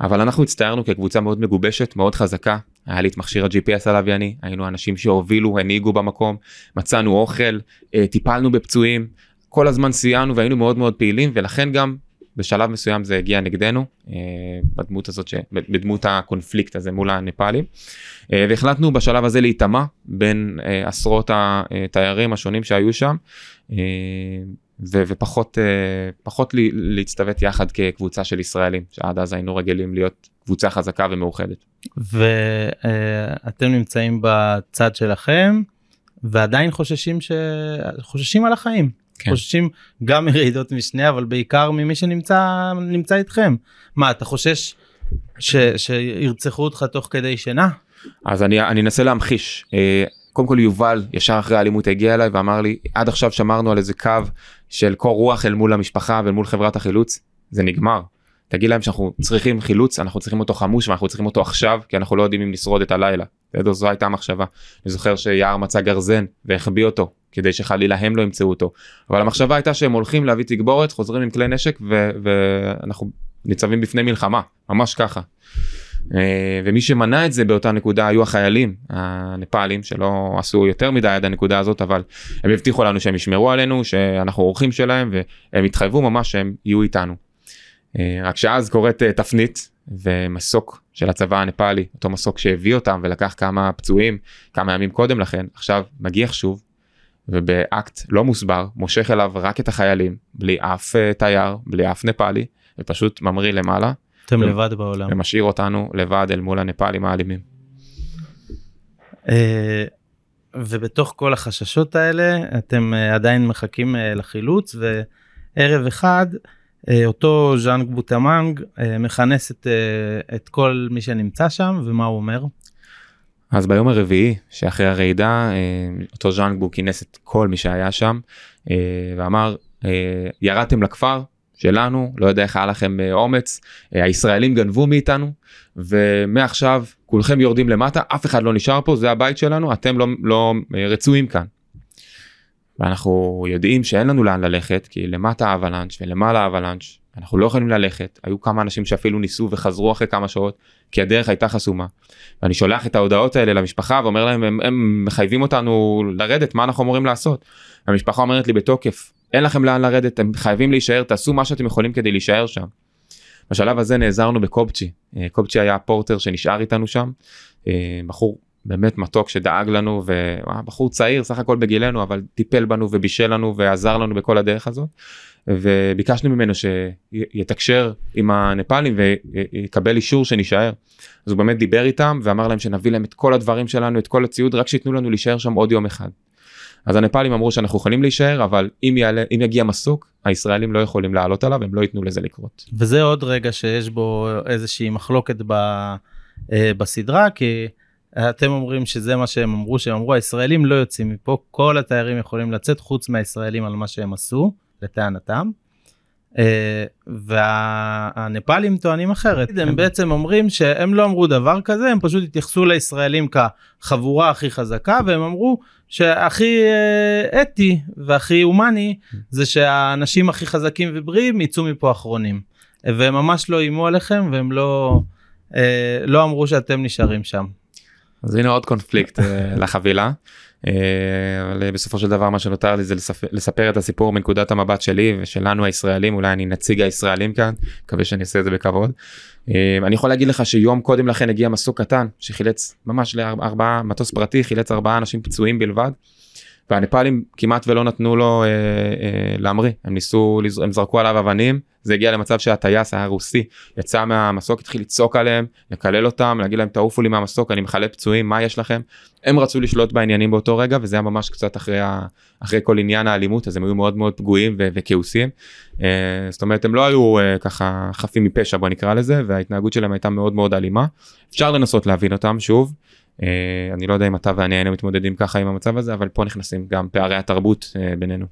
[SPEAKER 2] אבל אנחנו הצטערנו כקבוצה מאוד מגובשת מאוד חזקה היה לי את מכשיר ה-GPS הלווייני היינו אנשים שהובילו הנהיגו במקום מצאנו אוכל טיפלנו בפצועים כל הזמן סייענו והיינו מאוד מאוד פעילים ולכן גם בשלב מסוים זה הגיע נגדנו אה, בדמות הזאת ש... בדמות הקונפליקט הזה מול הנפאלים אה, והחלטנו בשלב הזה להיטמע בין אה, עשרות התיירים השונים שהיו שם ו- ופחות פחות להצטוות יחד כקבוצה של ישראלים שעד אז היינו רגילים להיות קבוצה חזקה ומאוחדת.
[SPEAKER 1] ואתם נמצאים בצד שלכם ועדיין חוששים ש... חוששים על החיים. כן. חוששים גם מרעידות משנה אבל בעיקר ממי שנמצא נמצא איתכם מה אתה חושש ש, שירצחו אותך תוך כדי שינה?
[SPEAKER 2] אז אני אני אנסה להמחיש אה, קודם כל יובל ישר אחרי האלימות הגיע אליי ואמר לי עד עכשיו שמרנו על איזה קו של קור רוח אל מול המשפחה ואל מול חברת החילוץ זה נגמר. תגיד להם שאנחנו צריכים חילוץ אנחנו צריכים אותו חמוש ואנחנו צריכים אותו עכשיו כי אנחנו לא יודעים אם נשרוד את הלילה. זו הייתה המחשבה. אני זוכר שיער מצא גרזן והחביא אותו כדי שחלילה הם לא ימצאו אותו. אבל המחשבה הייתה שהם הולכים להביא תגבורת, חוזרים עם כלי נשק ו- ואנחנו ניצבים בפני מלחמה, ממש ככה. אה, ומי שמנע את זה באותה נקודה היו החיילים הנפאלים שלא עשו יותר מדי עד הנקודה הזאת אבל הם הבטיחו לנו שהם ישמרו עלינו שאנחנו אורחים שלהם והם התחייבו ממש שהם יהיו איתנו. אה, רק שאז קורית אה, תפנית ומסוק של הצבא הנפאלי אותו מסוק שהביא אותם ולקח כמה פצועים כמה ימים קודם לכן עכשיו מגיח שוב ובאקט לא מוסבר מושך אליו רק את החיילים בלי אף uh, תייר בלי אף נפאלי ופשוט ממריא למעלה.
[SPEAKER 1] אתם ו- לבד בעולם.
[SPEAKER 2] ומשאיר אותנו לבד אל מול הנפאלים האלימים.
[SPEAKER 1] ובתוך כל החששות האלה אתם עדיין מחכים לחילוץ וערב אחד אותו ז'אנג בוטמנג uh, מכנס את, uh, את כל מי שנמצא שם ומה הוא אומר.
[SPEAKER 2] אז ביום הרביעי שאחרי הרעידה אותו ז'אנג בו כינס את כל מי שהיה שם ואמר ירדתם לכפר שלנו לא יודע איך היה לכם אומץ הישראלים גנבו מאיתנו ומעכשיו כולכם יורדים למטה אף אחד לא נשאר פה זה הבית שלנו אתם לא, לא אה, רצויים כאן. ואנחנו יודעים שאין לנו לאן ללכת כי למטה אבלנץ' ולמעלה אבלנץ' אנחנו לא יכולים ללכת היו כמה אנשים שאפילו ניסו וחזרו אחרי כמה שעות כי הדרך הייתה חסומה. ואני שולח את ההודעות האלה למשפחה ואומר להם הם, הם מחייבים אותנו לרדת מה אנחנו אמורים לעשות. המשפחה אומרת לי בתוקף אין לכם לאן לרדת אתם חייבים להישאר תעשו מה שאתם יכולים כדי להישאר שם. בשלב הזה נעזרנו בקובצ'י, אה, קובצ'י היה הפורטר שנשאר איתנו שם, אה, בחור באמת מתוק שדאג לנו ובחור צעיר סך הכל בגילנו אבל טיפל בנו ובישל לנו ועזר לנו בכל הדרך הזאת וביקשנו ממנו שיתקשר עם הנפאלים ויקבל אישור שנישאר. אז הוא באמת דיבר איתם ואמר להם שנביא להם את כל הדברים שלנו את כל הציוד רק שייתנו לנו להישאר שם עוד יום אחד. אז הנפאלים אמרו שאנחנו יכולים להישאר אבל אם יעלה אם יגיע מסוק הישראלים לא יכולים לעלות עליו הם לא ייתנו לזה לקרות.
[SPEAKER 1] וזה עוד רגע שיש בו איזושהי מחלוקת ב, אה, בסדרה כי אתם אומרים שזה מה שהם אמרו שהם אמרו הישראלים לא יוצאים מפה כל התיירים יכולים לצאת חוץ מהישראלים על מה שהם עשו לטענתם. אה, והנפאלים טוענים אחרת הם בעצם אומרים שהם לא אמרו דבר כזה הם פשוט התייחסו לישראלים כחבורה הכי חזקה והם אמרו שהכי אה, אתי והכי הומני זה שהאנשים הכי חזקים ובריאים יצאו מפה אחרונים והם ממש לא איימו עליכם והם לא אה, לא אמרו שאתם נשארים שם.
[SPEAKER 2] אז הנה עוד קונפליקט לחבילה. אה, אבל בסופו של דבר מה שנותר לי זה לספר, לספר את הסיפור מנקודת המבט שלי ושלנו הישראלים אולי אני נציג הישראלים כאן מקווה שאני אעשה את זה בכבוד. אה, אני יכול להגיד לך שיום קודם לכן הגיע מסוק קטן שחילץ ממש לארבעה מטוס פרטי חילץ ארבעה אנשים פצועים בלבד. והנפאלים כמעט ולא נתנו לו אה, אה, להמריא. הם ניסו הם זרקו עליו אבנים זה הגיע למצב שהטייס היה רוסי יצא מהמסוק התחיל לצעוק עליהם לקלל אותם להגיד להם תעופו לי מהמסוק אני מכלה פצועים מה יש לכם? הם רצו לשלוט בעניינים באותו רגע וזה היה ממש קצת אחרי ה, אחרי כל עניין האלימות אז הם היו מאוד מאוד פגועים וכעוסים. אה, זאת אומרת הם לא היו אה, ככה חפים מפשע בוא נקרא לזה וההתנהגות שלהם הייתה מאוד מאוד אלימה. אפשר לנסות להבין אותם שוב. אה, אני לא יודע אם אתה ואני היינו מתמודדים ככה עם המצב הזה אבל פה נכנסים גם פערי התרבות אה, בינינו.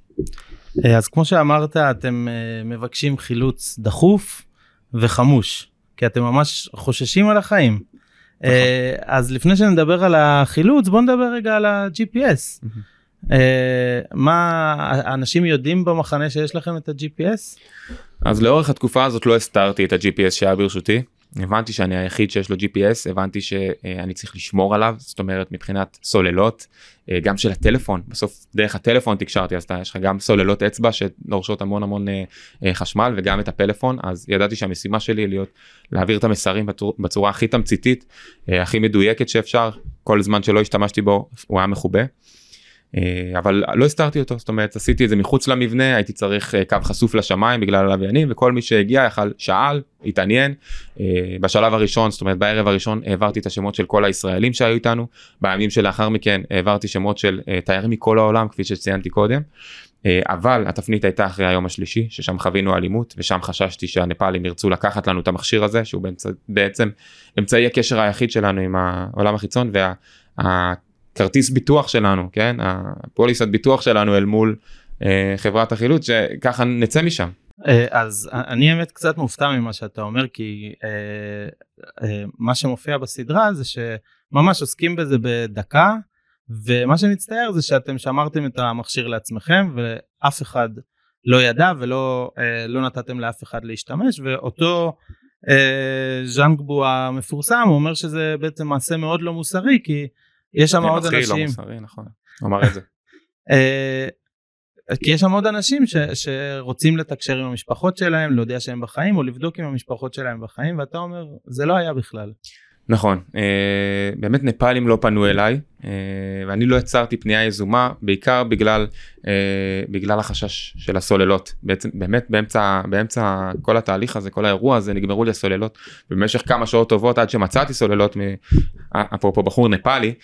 [SPEAKER 1] אה, אז כמו שאמרת אתם מבקשים חילוץ דחוף וחמוש כי אתם ממש חוששים על החיים. נכון. אז לפני שנדבר על החילוץ בוא נדבר רגע על ה-GPS. מה אנשים יודעים במחנה שיש לכם את ה-GPS?
[SPEAKER 2] אז לאורך התקופה הזאת לא הסתרתי את ה-GPS שהיה ברשותי. הבנתי שאני היחיד שיש לו gps הבנתי שאני צריך לשמור עליו זאת אומרת מבחינת סוללות אה, גם של הטלפון בסוף דרך הטלפון תקשרתי אז יש לך גם סוללות אצבע שדורשות המון המון אה, אה, חשמל וגם את הפלאפון אז ידעתי שהמשימה שלי להיות להעביר את המסרים בצורה הכי תמציתית הכי מדויקת שאפשר כל זמן שלא השתמשתי בו הוא היה מכובה. אה, אבל לא הסתרתי אותו זאת אומרת עשיתי את זה מחוץ למבנה הייתי צריך אה, קו חשוף לשמיים בגלל הלוויינים וכל מי שהגיע יכל שאל התעניין אה, בשלב הראשון זאת אומרת בערב הראשון העברתי את השמות של כל הישראלים שהיו איתנו בימים שלאחר מכן העברתי שמות של תיירים מכל העולם כפי שציינתי קודם. אבל התפנית הייתה אחרי היום השלישי ששם חווינו אלימות ושם חששתי שהנפאלים ירצו לקחת לנו את המכשיר הזה שהוא בעצם אמצעי הקשר היחיד שלנו עם העולם החיצון וה... כרטיס ביטוח שלנו כן הפוליסת ביטוח שלנו אל מול אה, חברת החילוץ שככה נצא משם.
[SPEAKER 1] אה, אז אני האמת קצת מופתע ממה שאתה אומר כי אה, אה, מה שמופיע בסדרה זה שממש עוסקים בזה בדקה ומה שמצטער זה שאתם שמרתם את המכשיר לעצמכם ואף אחד לא ידע ולא אה, לא נתתם לאף אחד להשתמש ואותו אה, ז'אנגבו המפורסם אומר שזה בעצם מעשה מאוד לא מוסרי כי יש שם עוד לא אנשים. לא
[SPEAKER 2] מוסרי, נכון. אמר את זה.
[SPEAKER 1] אה, כי יש שם עוד אנשים ש, שרוצים לתקשר עם המשפחות שלהם, להודיע שהם בחיים, או לבדוק אם המשפחות שלהם בחיים, ואתה אומר, זה לא היה בכלל.
[SPEAKER 2] נכון, אה, באמת נפאלים לא פנו אליי, אה, ואני לא יצרתי פנייה יזומה, בעיקר בגלל, אה, בגלל החשש של הסוללות. בעצם, באמת באמצע, באמצע כל התהליך הזה, כל האירוע הזה, נגמרו לי הסוללות במשך כמה שעות טובות עד שמצאתי סוללות, מ... אפרופו בחור נפאלי,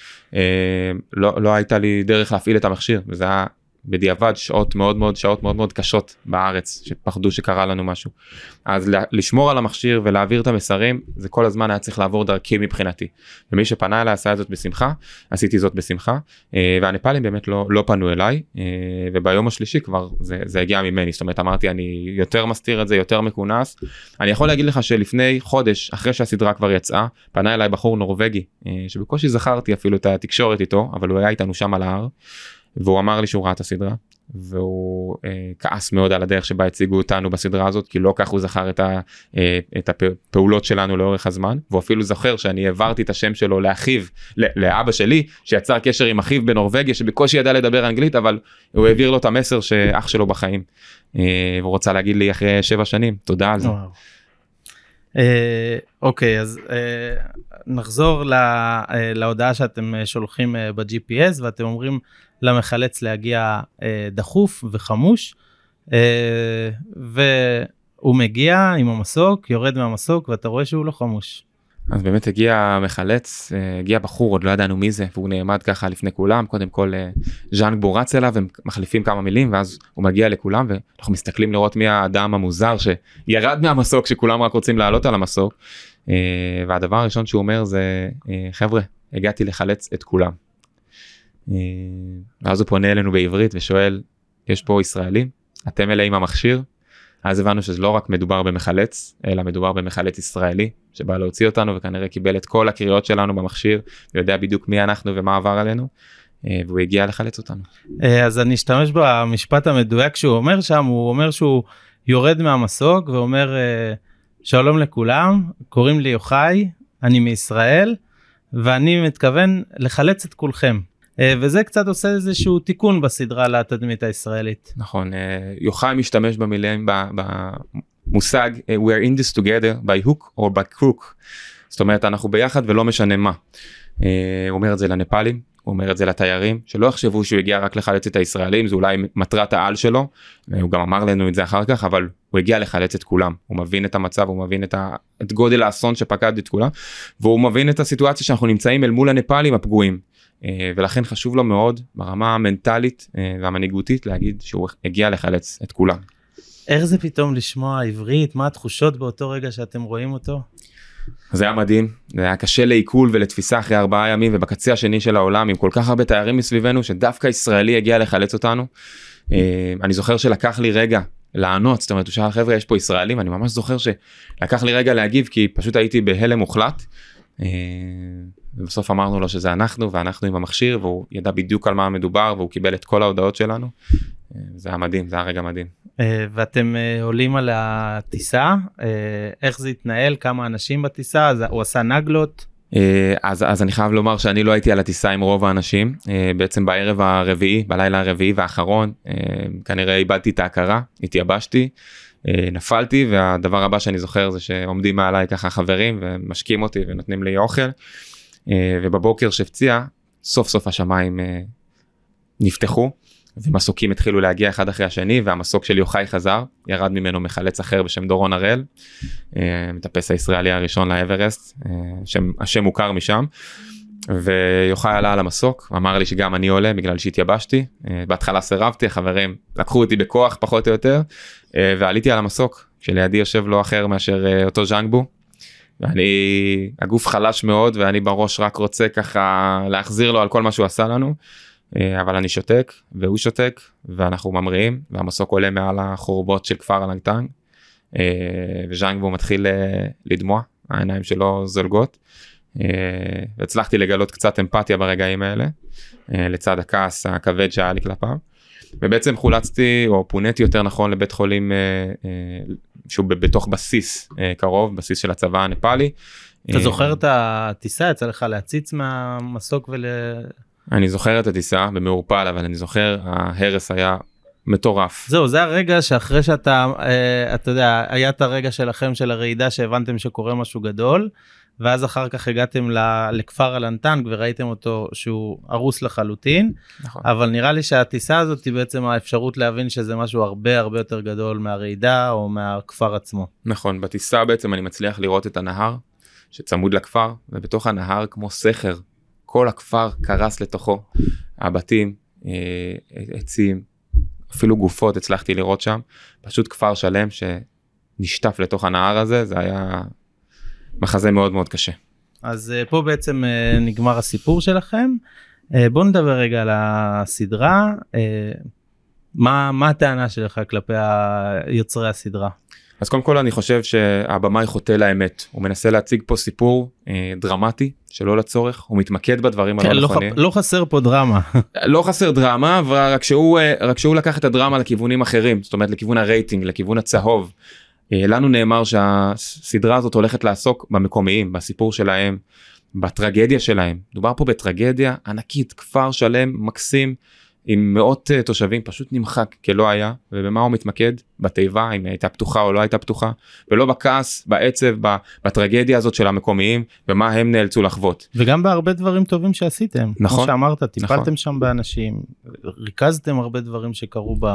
[SPEAKER 2] לא, לא הייתה לי דרך להפעיל את המכשיר, וזה היה בדיעבד שעות מאוד מאוד שעות מאוד מאוד קשות בארץ שפחדו שקרה לנו משהו. אז לשמור על המכשיר ולהעביר את המסרים זה כל הזמן היה צריך לעבור דרכי מבחינתי. ומי שפנה אליי עשה את זאת בשמחה עשיתי זאת בשמחה אה, והנפאלים באמת לא לא פנו אליי אה, וביום השלישי כבר זה, זה הגיע ממני זאת אומרת אמרתי אני יותר מסתיר את זה יותר מכונס. אני יכול להגיד לך שלפני חודש אחרי שהסדרה כבר יצאה פנה אליי בחור נורבגי אה, שבקושי זכרתי אפילו את התקשורת איתו אבל הוא היה איתנו שם על ההר. והוא אמר לי שהוא ראה את הסדרה והוא אה, כעס מאוד על הדרך שבה הציגו אותנו בסדרה הזאת כי לא כך הוא זכר את, ה, אה, את הפעולות שלנו לאורך הזמן והוא אפילו זוכר שאני העברתי את השם שלו לאחיו לאבא שלי שיצר קשר עם אחיו בנורבגיה שבקושי ידע לדבר אנגלית אבל הוא העביר לו את המסר שאח שלו בחיים. אה, והוא רוצה להגיד לי אחרי שבע שנים תודה על זה.
[SPEAKER 1] אה, אוקיי אז אה, נחזור אה, להודעה שאתם שולחים ב-GPS ואתם אומרים למחלץ להגיע דחוף וחמוש והוא מגיע עם המסוק יורד מהמסוק ואתה רואה שהוא לא חמוש.
[SPEAKER 2] אז באמת הגיע מחלץ, אה, הגיע בחור, עוד לא ידענו מי זה, והוא נעמד ככה לפני כולם, קודם כל אה, ז'אן גבור רץ אליו, הם מחליפים כמה מילים, ואז הוא מגיע לכולם, ואנחנו מסתכלים לראות מי האדם המוזר שירד מהמסוק, שכולם רק רוצים לעלות על המסוק, אה, והדבר הראשון שהוא אומר זה, חבר'ה, הגעתי לחלץ את כולם. ואז הוא פונה אלינו בעברית ושואל, יש פה ישראלים? אתם אלה עם המכשיר? אז הבנו שזה לא רק מדובר במחלץ, אלא מדובר במחלץ ישראלי, שבא להוציא אותנו וכנראה קיבל את כל הקריאות שלנו במכשיר, ויודע בדיוק מי אנחנו ומה עבר עלינו. אה, והוא הגיע לחלץ אותנו.
[SPEAKER 1] אה, אז אני אשתמש במשפט המדויק שהוא אומר שם, הוא אומר שהוא יורד מהמסוק ואומר אה, שלום לכולם, קוראים לי יוחאי, אני מישראל, ואני מתכוון לחלץ את כולכם. אה, וזה קצת עושה איזשהו תיקון בסדרה לתדמית הישראלית.
[SPEAKER 2] נכון, אה, יוחאי משתמש במילים במושג אה, we are in this together by hook or by crook. זאת אומרת אנחנו ביחד ולא משנה מה. הוא אומר את זה לנפאלים, הוא אומר את זה לתיירים, שלא יחשבו שהוא הגיע רק לחלץ את הישראלים, זה אולי מטרת העל שלו, הוא גם אמר לנו את זה אחר כך, אבל הוא הגיע לחלץ את כולם, הוא מבין את המצב, הוא מבין את, ה... את גודל האסון שפקד את כולם, והוא מבין את הסיטואציה שאנחנו נמצאים אל מול הנפאלים הפגועים. אה, ולכן חשוב לו מאוד ברמה המנטלית אה, והמנהיגותית להגיד שהוא הגיע לחלץ את כולם.
[SPEAKER 1] איך זה פתאום לשמוע עברית מה התחושות באותו רגע שאתם רואים אותו?
[SPEAKER 2] זה היה מדהים זה היה קשה לעיכול ולתפיסה אחרי ארבעה ימים ובקצה השני של העולם עם כל כך הרבה תיירים מסביבנו שדווקא ישראלי הגיע לחלץ אותנו. אה, אני זוכר שלקח לי רגע לענות זאת אומרת הוא שאל חבר'ה יש פה ישראלים אני ממש זוכר שלקח לי רגע להגיב כי פשוט הייתי בהלם מוחלט. ובסוף אמרנו לו שזה אנחנו ואנחנו עם המכשיר והוא ידע בדיוק על מה מדובר והוא קיבל את כל ההודעות שלנו. אה, זה היה מדהים זה היה רגע מדהים.
[SPEAKER 1] אה, ואתם אה, עולים על הטיסה איך זה התנהל כמה אנשים בטיסה אז הוא עשה נגלות.
[SPEAKER 2] אז אז אני חייב לומר שאני לא הייתי על הטיסה עם רוב האנשים בעצם בערב הרביעי בלילה הרביעי והאחרון כנראה איבדתי את ההכרה התייבשתי נפלתי והדבר הבא שאני זוכר זה שעומדים מעליי ככה חברים ומשקים אותי ונותנים לי אוכל. אה, ובבוקר שהפציע סוף סוף השמיים אה, נפתחו ומסוקים התחילו להגיע אחד אחרי השני והמסוק של יוחאי חזר ירד ממנו מחלץ אחר בשם דורון הראל אה, מטפס הישראלי הראשון לאברסט השם, השם מוכר משם. ויוחאי עלה על המסוק אמר לי שגם אני עולה בגלל שהתייבשתי בהתחלה סירבתי החברים לקחו אותי בכוח פחות או יותר ועליתי על המסוק כשלידי יושב לא אחר מאשר אותו ז'אנגבו ואני הגוף חלש מאוד ואני בראש רק רוצה ככה להחזיר לו על כל מה שהוא עשה לנו. אה, אבל אני שותק והוא שותק ואנחנו ממריאים והמסוק עולה מעל החורבות של כפר לנגטנג אה, וז'אנגבו מתחיל אה, לדמוע העיניים שלו זולגות. הצלחתי לגלות קצת אמפתיה ברגעים האלה לצד הכעס הכבד שהיה לי כלפיו. ובעצם חולצתי או פוניתי יותר נכון לבית חולים שהוא בתוך בסיס אה, קרוב בסיס של הצבא הנפאלי.
[SPEAKER 1] אתה זוכר את הטיסה יצא לך להציץ מהמסוק ול...
[SPEAKER 2] אני זוכר את הטיסה במעורפל אבל אני זוכר ההרס היה מטורף.
[SPEAKER 1] זהו זה הרגע שאחרי שאתה אתה יודע היה את הרגע שלכם של הרעידה שהבנתם שקורה משהו גדול ואז אחר כך הגעתם לכפר אלנטנג וראיתם אותו שהוא הרוס לחלוטין,
[SPEAKER 2] נכון.
[SPEAKER 1] אבל נראה לי שהטיסה הזאת היא בעצם האפשרות להבין שזה משהו הרבה הרבה יותר גדול מהרעידה או מהכפר עצמו.
[SPEAKER 2] נכון, בטיסה בעצם אני מצליח לראות את הנהר שצמוד לכפר, ובתוך הנהר כמו סכר, כל הכפר קרס לתוכו, הבתים, אה, עצים, אפילו גופות הצלחתי לראות שם, פשוט כפר שלם שנשטף לתוך הנהר הזה, זה היה מחזה מאוד מאוד קשה.
[SPEAKER 1] אז uh, פה בעצם uh, נגמר הסיפור שלכם. Uh, בוא נדבר רגע על הסדרה. מה, מה הטענה שלך כלפי יוצרי הסדרה?
[SPEAKER 2] אז קודם כל אני חושב שהבמאי חוטא לאמת הוא מנסה להציג פה סיפור אה, דרמטי שלא לצורך הוא מתמקד בדברים
[SPEAKER 1] כן,
[SPEAKER 2] הלא
[SPEAKER 1] לא,
[SPEAKER 2] נכונים.
[SPEAKER 1] לא חסר פה דרמה.
[SPEAKER 2] לא חסר דרמה אבל רק שהוא אה, רק שהוא לקח את הדרמה לכיוונים אחרים זאת אומרת לכיוון הרייטינג לכיוון הצהוב. אה, לנו נאמר שהסדרה הזאת הולכת לעסוק במקומיים בסיפור שלהם בטרגדיה שלהם דובר פה בטרגדיה ענקית כפר שלם מקסים עם מאות uh, תושבים פשוט נמחק כלא היה ובמה הוא מתמקד בתיבה אם היא הייתה פתוחה או לא הייתה פתוחה ולא בכעס בעצב בטרגדיה הזאת של המקומיים ומה הם נאלצו לחוות.
[SPEAKER 1] וגם בהרבה דברים טובים שעשיתם
[SPEAKER 2] נכון
[SPEAKER 1] כמו שאמרת טיפלתם
[SPEAKER 2] נכון.
[SPEAKER 1] שם באנשים ריכזתם הרבה דברים שקרו ב...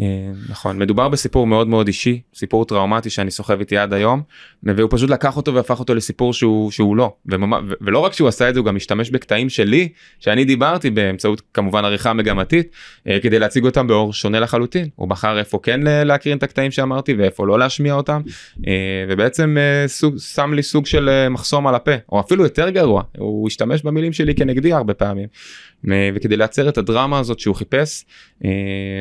[SPEAKER 2] אה, נכון מדובר בסיפור מאוד מאוד אישי סיפור טראומטי שאני סוחב איתי עד היום והוא פשוט לקח אותו והפך אותו לסיפור שהוא שהוא לא. וממה, ו- ולא רק שהוא עשה את זה הוא גם השתמש בקטעים שלי שאני דיברתי באמצעות כמובן עריכה מגמתית אה, כדי להציג אותם באור שונה לחלוטין. הוא בחר איפה כן ל- להקרין את הקטעים שאמרתי ואיפה לא להשמיע אותם אה, ובעצם אה, סוג, שם לי סוג של אה, מחסום על הפה או אפילו יותר גרוע הוא השתמש במילים שלי כנגדי הרבה פעמים אה, וכדי לייצר את הדרמה הזאת שהוא חיפש אה,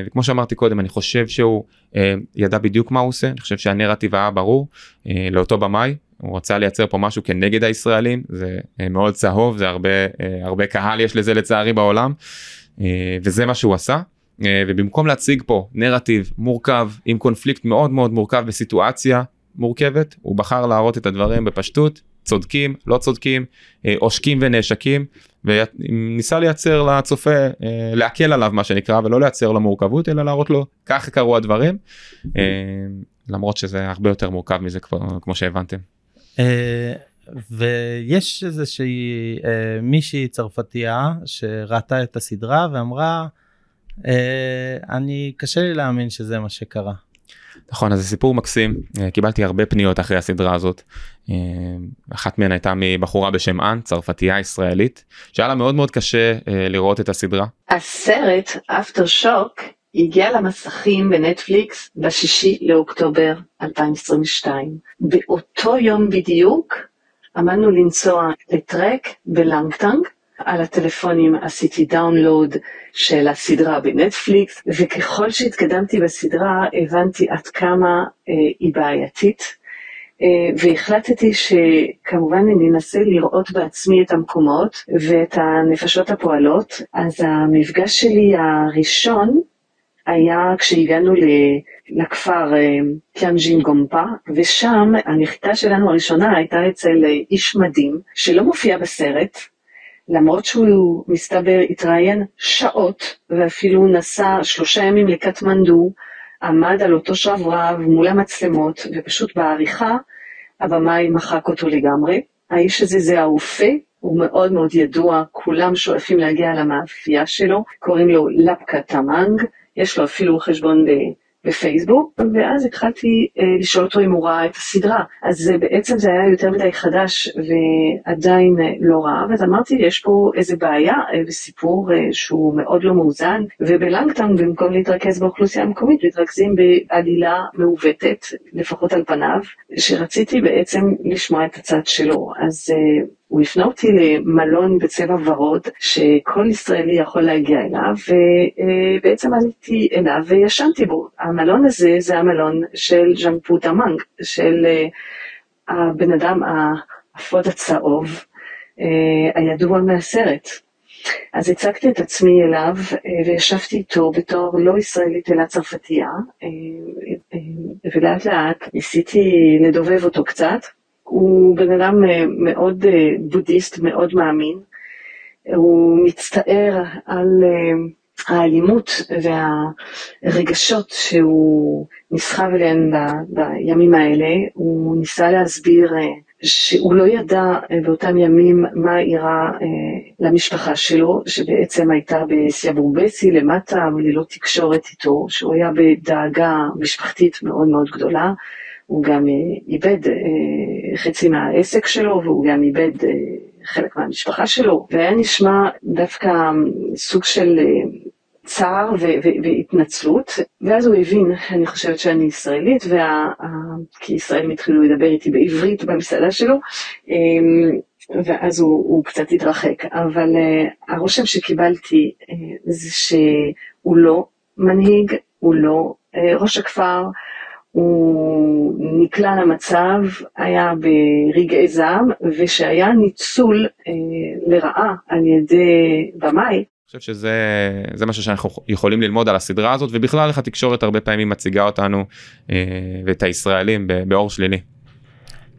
[SPEAKER 2] וכמו שאמרתי קודם אני חושב שהוא אה, ידע בדיוק מה הוא עושה. אני חושב שהנרטיב היה ברור אה, לאותו במאי. הוא רצה לייצר פה משהו כנגד הישראלים. זה אה, מאוד צהוב זה הרבה אה, הרבה קהל יש לזה לצערי בעולם. אה, וזה מה שהוא עשה. אה, ובמקום להציג פה נרטיב מורכב עם קונפליקט מאוד מאוד מורכב בסיטואציה מורכבת הוא בחר להראות את הדברים בפשטות צודקים לא צודקים אה, עושקים ונעשקים וניסה לייצר לצופה אה, להקל עליו מה שנקרא ולא לייצר לו מורכבות אלא להראות לו ככה קרו הדברים אה, למרות שזה הרבה יותר מורכב מזה כמו שהבנתם.
[SPEAKER 1] ויש איזושהי מישהי צרפתייה שראתה את הסדרה ואמרה אני קשה לי להאמין שזה מה שקרה.
[SPEAKER 2] נכון אז זה סיפור מקסים אה, קיבלתי הרבה פניות אחרי הסדרה הזאת אה, אחת מהן הייתה מבחורה בשם אן צרפתייה ישראלית שהיה לה מאוד מאוד קשה אה, לראות את הסדרה
[SPEAKER 3] הסרט אפטר שוק הגיע למסכים בנטפליקס בשישי לאוקטובר 2022. באותו יום בדיוק עמדנו לנסוע לטרק בלנגטנג. על הטלפונים עשיתי download של הסדרה בנטפליקס, וככל שהתקדמתי בסדרה הבנתי עד כמה אה, היא בעייתית. אה, והחלטתי שכמובן אני אנסה לראות בעצמי את המקומות ואת הנפשות הפועלות. אז המפגש שלי הראשון היה כשהגענו ל- לכפר אה, קיאנג'ין גומפה, ושם הנחיתה שלנו הראשונה הייתה אצל אה, איש מדהים, שלא מופיע בסרט, למרות שהוא מסתבר התראיין שעות, ואפילו נסע שלושה ימים לקטמנדו, עמד על אותו שרברב מול המצלמות, ופשוט בעריכה הבמאי מחק אותו לגמרי. האיש הזה זה הרופא, הוא מאוד מאוד ידוע, כולם שואפים להגיע למאפייה שלו, קוראים לו לפקה תמאנג, יש לו אפילו חשבון ב... בפייסבוק, ואז התחלתי אה, לשאול אותו אם הוא ראה את הסדרה. אז אה, בעצם זה היה יותר מדי חדש ועדיין אה, לא ראה, ואז אמרתי, יש פה איזה בעיה אה, בסיפור אה, שהוא מאוד לא מאוזן, ובלנגטון במקום להתרכז באוכלוסייה המקומית, מתרכזים בעלילה מעוותת, לפחות על פניו, שרציתי בעצם לשמוע את הצד שלו. אז אה, הוא הפנה אותי למלון בצבע ורוד, שכל ישראלי יכול להגיע אליו, ובעצם עליתי אליו וישנתי בו. המלון הזה זה המלון של ז'אן פו דמאנג, של אה, הבן אדם האפוד הצהוב, אה, הידוע מהסרט. אז הצגתי את עצמי אליו אה, וישבתי איתו בתור לא ישראלית אלא צרפתייה, ולאט לאט ניסיתי לדובב אותו קצת. הוא בן אדם מאוד בודהיסט, מאוד מאמין. הוא מצטער על האלימות והרגשות שהוא נסחב אליהן ב, בימים האלה. הוא ניסה להסביר שהוא לא ידע באותם ימים מה אירע למשפחה שלו, שבעצם הייתה בסיאבורבסי למטה, וללא תקשורת איתו, שהוא היה בדאגה משפחתית מאוד מאוד גדולה. הוא גם איבד חצי מהעסק שלו, והוא גם איבד חלק מהמשפחה שלו, והיה נשמע דווקא סוג של צער והתנצלות, ואז הוא הבין, אני חושבת שאני ישראלית, וה... כי ישראלים התחילו לדבר איתי בעברית במסעדה שלו, ואז הוא, הוא קצת התרחק, אבל הרושם שקיבלתי זה שהוא לא מנהיג, הוא לא ראש הכפר, הוא נקלע למצב, היה ברגעי זעם, ושהיה ניצול uh, לרעה על ידי במאי,
[SPEAKER 2] חושב שזה משהו שאנחנו יכולים ללמוד על הסדרה הזאת ובכלל איך התקשורת הרבה פעמים מציגה אותנו אה, ואת הישראלים באור שלילי.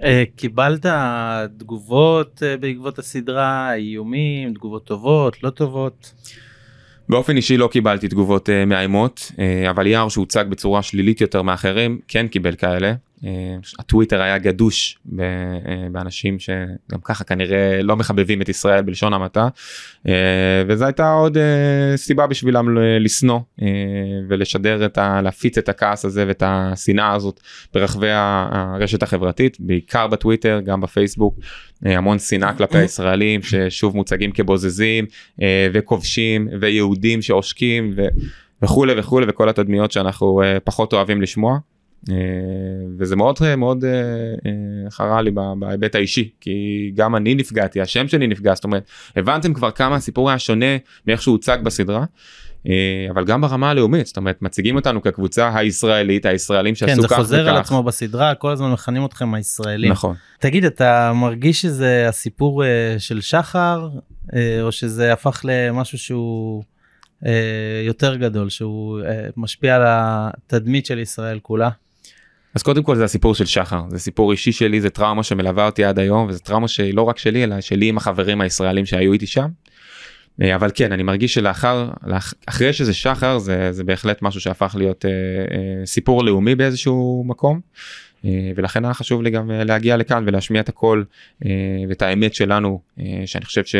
[SPEAKER 1] אה, קיבלת תגובות אה, בעקבות הסדרה איומים תגובות טובות לא טובות.
[SPEAKER 2] באופן אישי לא קיבלתי תגובות uh, מאיימות uh, אבל יער שהוצג בצורה שלילית יותר מאחרים כן קיבל כאלה. אה, הטוויטר היה גדוש אה, באנשים שגם ככה כנראה לא מחבבים את ישראל בלשון המעטה אה, וזו הייתה עוד סיבה בשבילם לשנוא ולשדר את ה... להפיץ את הכעס הזה ואת השנאה הזאת ברחבי הרשת החברתית בעיקר בטוויטר גם בפייסבוק המון שנאה כלפי הישראלים ששוב מוצגים כבוזזים וכובשים ויהודים שעושקים ו... וכולי וכולי וכל התדמיות שאנחנו פחות אוהבים לשמוע. אה, וזה מאוד מאוד אה, אה, חרה לי בהיבט האישי כי גם אני נפגעתי השם שלי נפגע זאת אומרת הבנתם כבר כמה הסיפור היה שונה מאיך שהוא הוצג בסדרה. אבל גם ברמה הלאומית זאת אומרת מציגים אותנו כקבוצה הישראלית הישראלים שעשו
[SPEAKER 1] כך וכך. כן זה חוזר על עצמו בסדרה כל הזמן מכנים אתכם הישראלים.
[SPEAKER 2] נכון.
[SPEAKER 1] תגיד אתה מרגיש שזה הסיפור של שחר או שזה הפך למשהו שהוא יותר גדול שהוא משפיע על התדמית של ישראל כולה.
[SPEAKER 2] אז קודם כל זה הסיפור של שחר זה סיפור אישי שלי זה טראומה שמלווה אותי עד היום וזה טראומה שהיא לא רק שלי אלא שלי עם החברים הישראלים שהיו איתי שם. אה, אבל כן אני מרגיש שלאחר אחרי שזה שחר זה זה בהחלט משהו שהפך להיות אה, אה, סיפור לאומי באיזשהו מקום. אה, ולכן היה חשוב לי גם אה, להגיע לכאן ולהשמיע את הקול אה, ואת האמת שלנו אה, שאני חושב ש...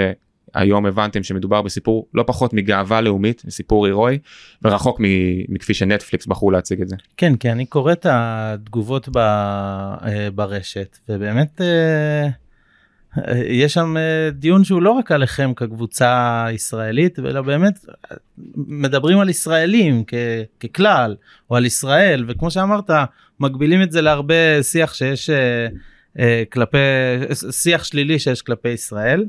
[SPEAKER 2] היום הבנתם שמדובר בסיפור לא פחות מגאווה לאומית, סיפור הירואי, ורחוק מכפי שנטפליקס בחרו להציג את זה.
[SPEAKER 1] כן, כי אני קורא את התגובות ב, אה, ברשת, ובאמת אה, אה, יש שם דיון שהוא לא רק עליכם כקבוצה ישראלית, אלא באמת מדברים על ישראלים כ, ככלל, או על ישראל, וכמו שאמרת, מגבילים את זה להרבה שיח שיש כלפי, שיח שלילי שיש כלפי ישראל.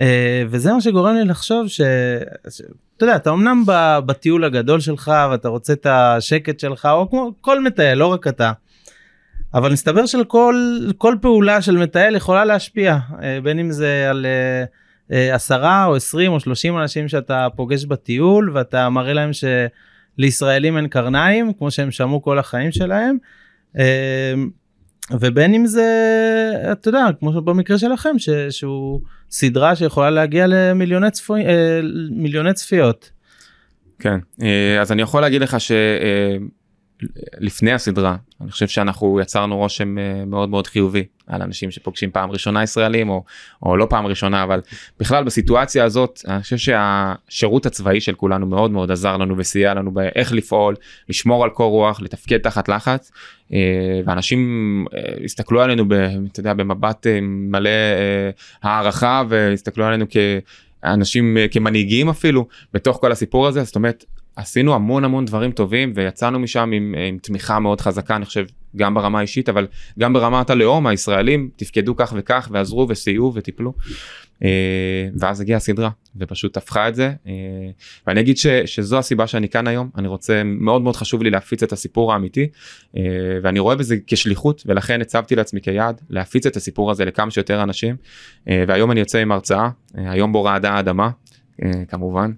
[SPEAKER 1] אה, וזה מה שגורם לי לחשוב שאתה יודע אתה אמנם בטיול הגדול שלך ואתה רוצה את השקט שלך או כמו כל מטייל לא רק אתה. אבל מסתבר של כל כל פעולה של מטייל יכולה להשפיע אה, בין אם זה על אה, עשרה או עשרים או שלושים אנשים שאתה פוגש בטיול ואתה מראה להם שלישראלים אין קרניים כמו שהם שמעו כל החיים שלהם. ובין אם זה אתה יודע כמו במקרה שלכם ש, שהוא סדרה שיכולה להגיע למיליוני צפו, אה, מיליוני צפיות.
[SPEAKER 2] כן אה, אז אני יכול להגיד לך שלפני אה, הסדרה אני חושב שאנחנו יצרנו רושם מאוד מאוד חיובי על אנשים שפוגשים פעם ראשונה ישראלים או, או לא פעם ראשונה אבל בכלל בסיטואציה הזאת אני חושב שהשירות הצבאי של כולנו מאוד מאוד עזר לנו וסייע לנו באיך לפעול לשמור על קור רוח לתפקד תחת לחץ אה, ואנשים אה, הסתכלו עלינו ב, אתה יודע, במבט אה, מלא הערכה והסתכלו עלינו כאנשים כמנהיגים אפילו בתוך כל הסיפור הזה זאת אומרת עשינו המון המון דברים טובים ויצאנו משם עם, עם תמיכה מאוד חזקה אני חושב גם ברמה האישית אבל גם ברמת הלאום הישראלים תפקדו כך וכך ועזרו וסייעו וטיפלו. אה, ואז הגיעה הסדרה ופשוט הפכה את זה. אה, ואני אגיד ש, שזו הסיבה שאני כאן היום. אני רוצה מאוד מאוד חשוב לי להפיץ את הסיפור האמיתי אה, ואני רואה בזה כשליחות ולכן הצבתי לעצמי כיעד להפיץ את הסיפור הזה לכמה שיותר אנשים. והיום אני יוצא עם הרצאה היום בו רעדה האדמה. אה, כמובן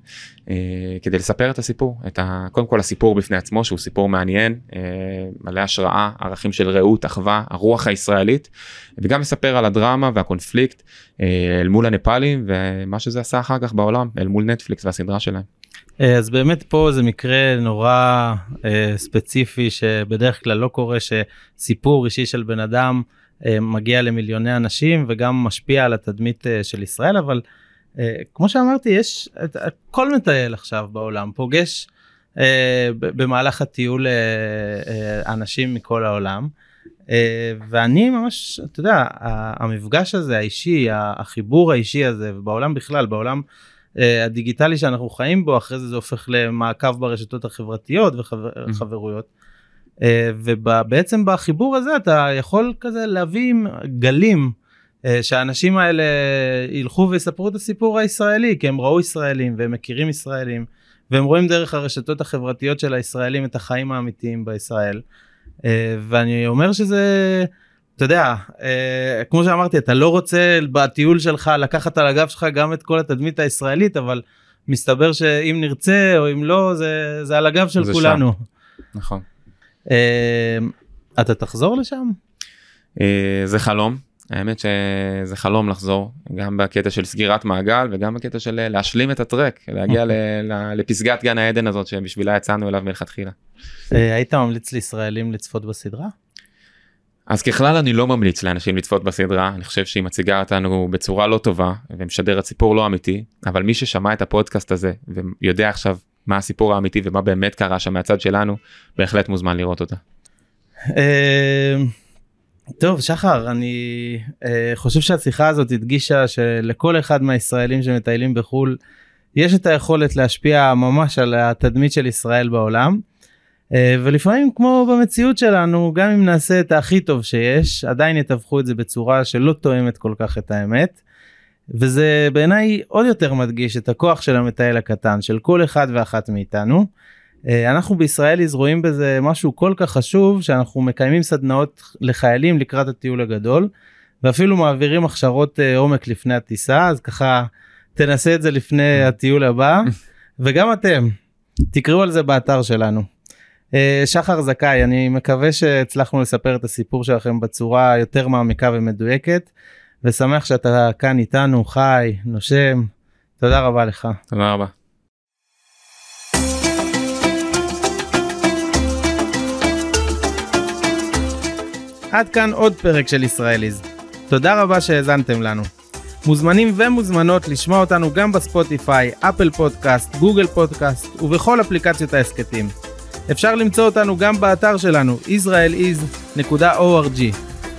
[SPEAKER 2] אה, כדי לספר את הסיפור את ה... קודם כל הסיפור בפני עצמו שהוא סיפור מעניין אה, מלא השראה ערכים של רעות אחווה הרוח הישראלית וגם לספר על הדרמה והקונפליקט אל מול הנפאלים ומה שזה עשה אחר כך בעולם אל מול נטפליקס והסדרה שלהם.
[SPEAKER 1] אז באמת פה זה מקרה נורא ספציפי שבדרך כלל לא קורה שסיפור אישי של בן אדם אה, מגיע למיליוני אנשים וגם משפיע על התדמית אה, של ישראל אבל אה, כמו שאמרתי יש את- כל מטייל עכשיו בעולם פוגש אה, במהלך הטיול אה, אה, אנשים מכל העולם. אה, ואני ממש אתה יודע המפגש הזה האישי החיבור האישי הזה ובעולם בכלל בעולם אה, הדיגיטלי שאנחנו חיים בו אחרי זה זה הופך למעקב ברשתות החברתיות וחברויות. ובעצם בחיבור הזה אתה יכול כזה להביא גלים אה, שהאנשים האלה ילכו ויספרו את הסיפור הישראלי כי הם ראו ישראלים והם מכירים ישראלים והם רואים דרך הרשתות החברתיות של הישראלים את החיים האמיתיים בישראל. אה, ואני אומר שזה אתה יודע אה, כמו שאמרתי אתה לא רוצה בטיול שלך לקחת על הגב שלך גם את כל התדמית הישראלית אבל מסתבר שאם נרצה או אם לא זה זה על הגב של כולנו.
[SPEAKER 2] נכון.
[SPEAKER 1] אה, אתה תחזור לשם?
[SPEAKER 2] אה, זה חלום האמת שזה חלום לחזור גם בקטע של סגירת מעגל וגם בקטע של אה, להשלים את הטרק להגיע ל- לפסגת גן העדן הזאת שבשבילה יצאנו אליו מלכתחילה.
[SPEAKER 1] אה, היית ממליץ לישראלים לצפות בסדרה?
[SPEAKER 2] אז ככלל אני לא ממליץ לאנשים לצפות בסדרה אני חושב שהיא מציגה אותנו בצורה לא טובה ומשדרת סיפור לא אמיתי אבל מי ששמע את הפודקאסט הזה ויודע עכשיו מה הסיפור האמיתי ומה באמת קרה שם מהצד שלנו בהחלט מוזמן לראות אותה.
[SPEAKER 1] טוב שחר אני אה, חושב שהשיחה הזאת הדגישה שלכל אחד מהישראלים שמטיילים בחו"ל יש את היכולת להשפיע ממש על התדמית של ישראל בעולם. אה, ולפעמים כמו במציאות שלנו גם אם נעשה את הכי טוב שיש עדיין יתווכו את זה בצורה שלא תואמת כל כך את האמת. וזה בעיניי עוד יותר מדגיש את הכוח של המטייל הקטן של כל אחד ואחת מאיתנו. אה, אנחנו בישראליז רואים בזה משהו כל כך חשוב שאנחנו מקיימים סדנאות לחיילים לקראת הטיול הגדול ואפילו מעבירים הכשרות אה, עומק לפני הטיסה אז ככה תנסה את זה לפני הטיול הבא וגם אתם תקראו על זה באתר שלנו. אה, שחר זכאי אני מקווה שהצלחנו לספר את הסיפור שלכם בצורה יותר מעמיקה ומדויקת ושמח שאתה כאן איתנו חי נושם תודה רבה לך.
[SPEAKER 2] תודה רבה.
[SPEAKER 1] עד כאן עוד פרק של ישראליז. תודה רבה שהאזנתם לנו. מוזמנים ומוזמנות לשמוע אותנו גם ב-Spotify, Apple Podcast, Google Podcast ובכל אפליקציות ההסכתים. אפשר למצוא אותנו גם באתר שלנו israeliz.org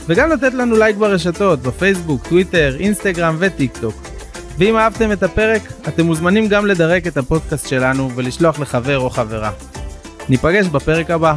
[SPEAKER 1] וגם לתת לנו לייק ברשתות, בפייסבוק, טוויטר, אינסטגרם וטיק טוק. ואם אהבתם את הפרק, אתם מוזמנים גם לדרג את הפודקאסט שלנו ולשלוח לחבר או חברה. ניפגש בפרק הבא.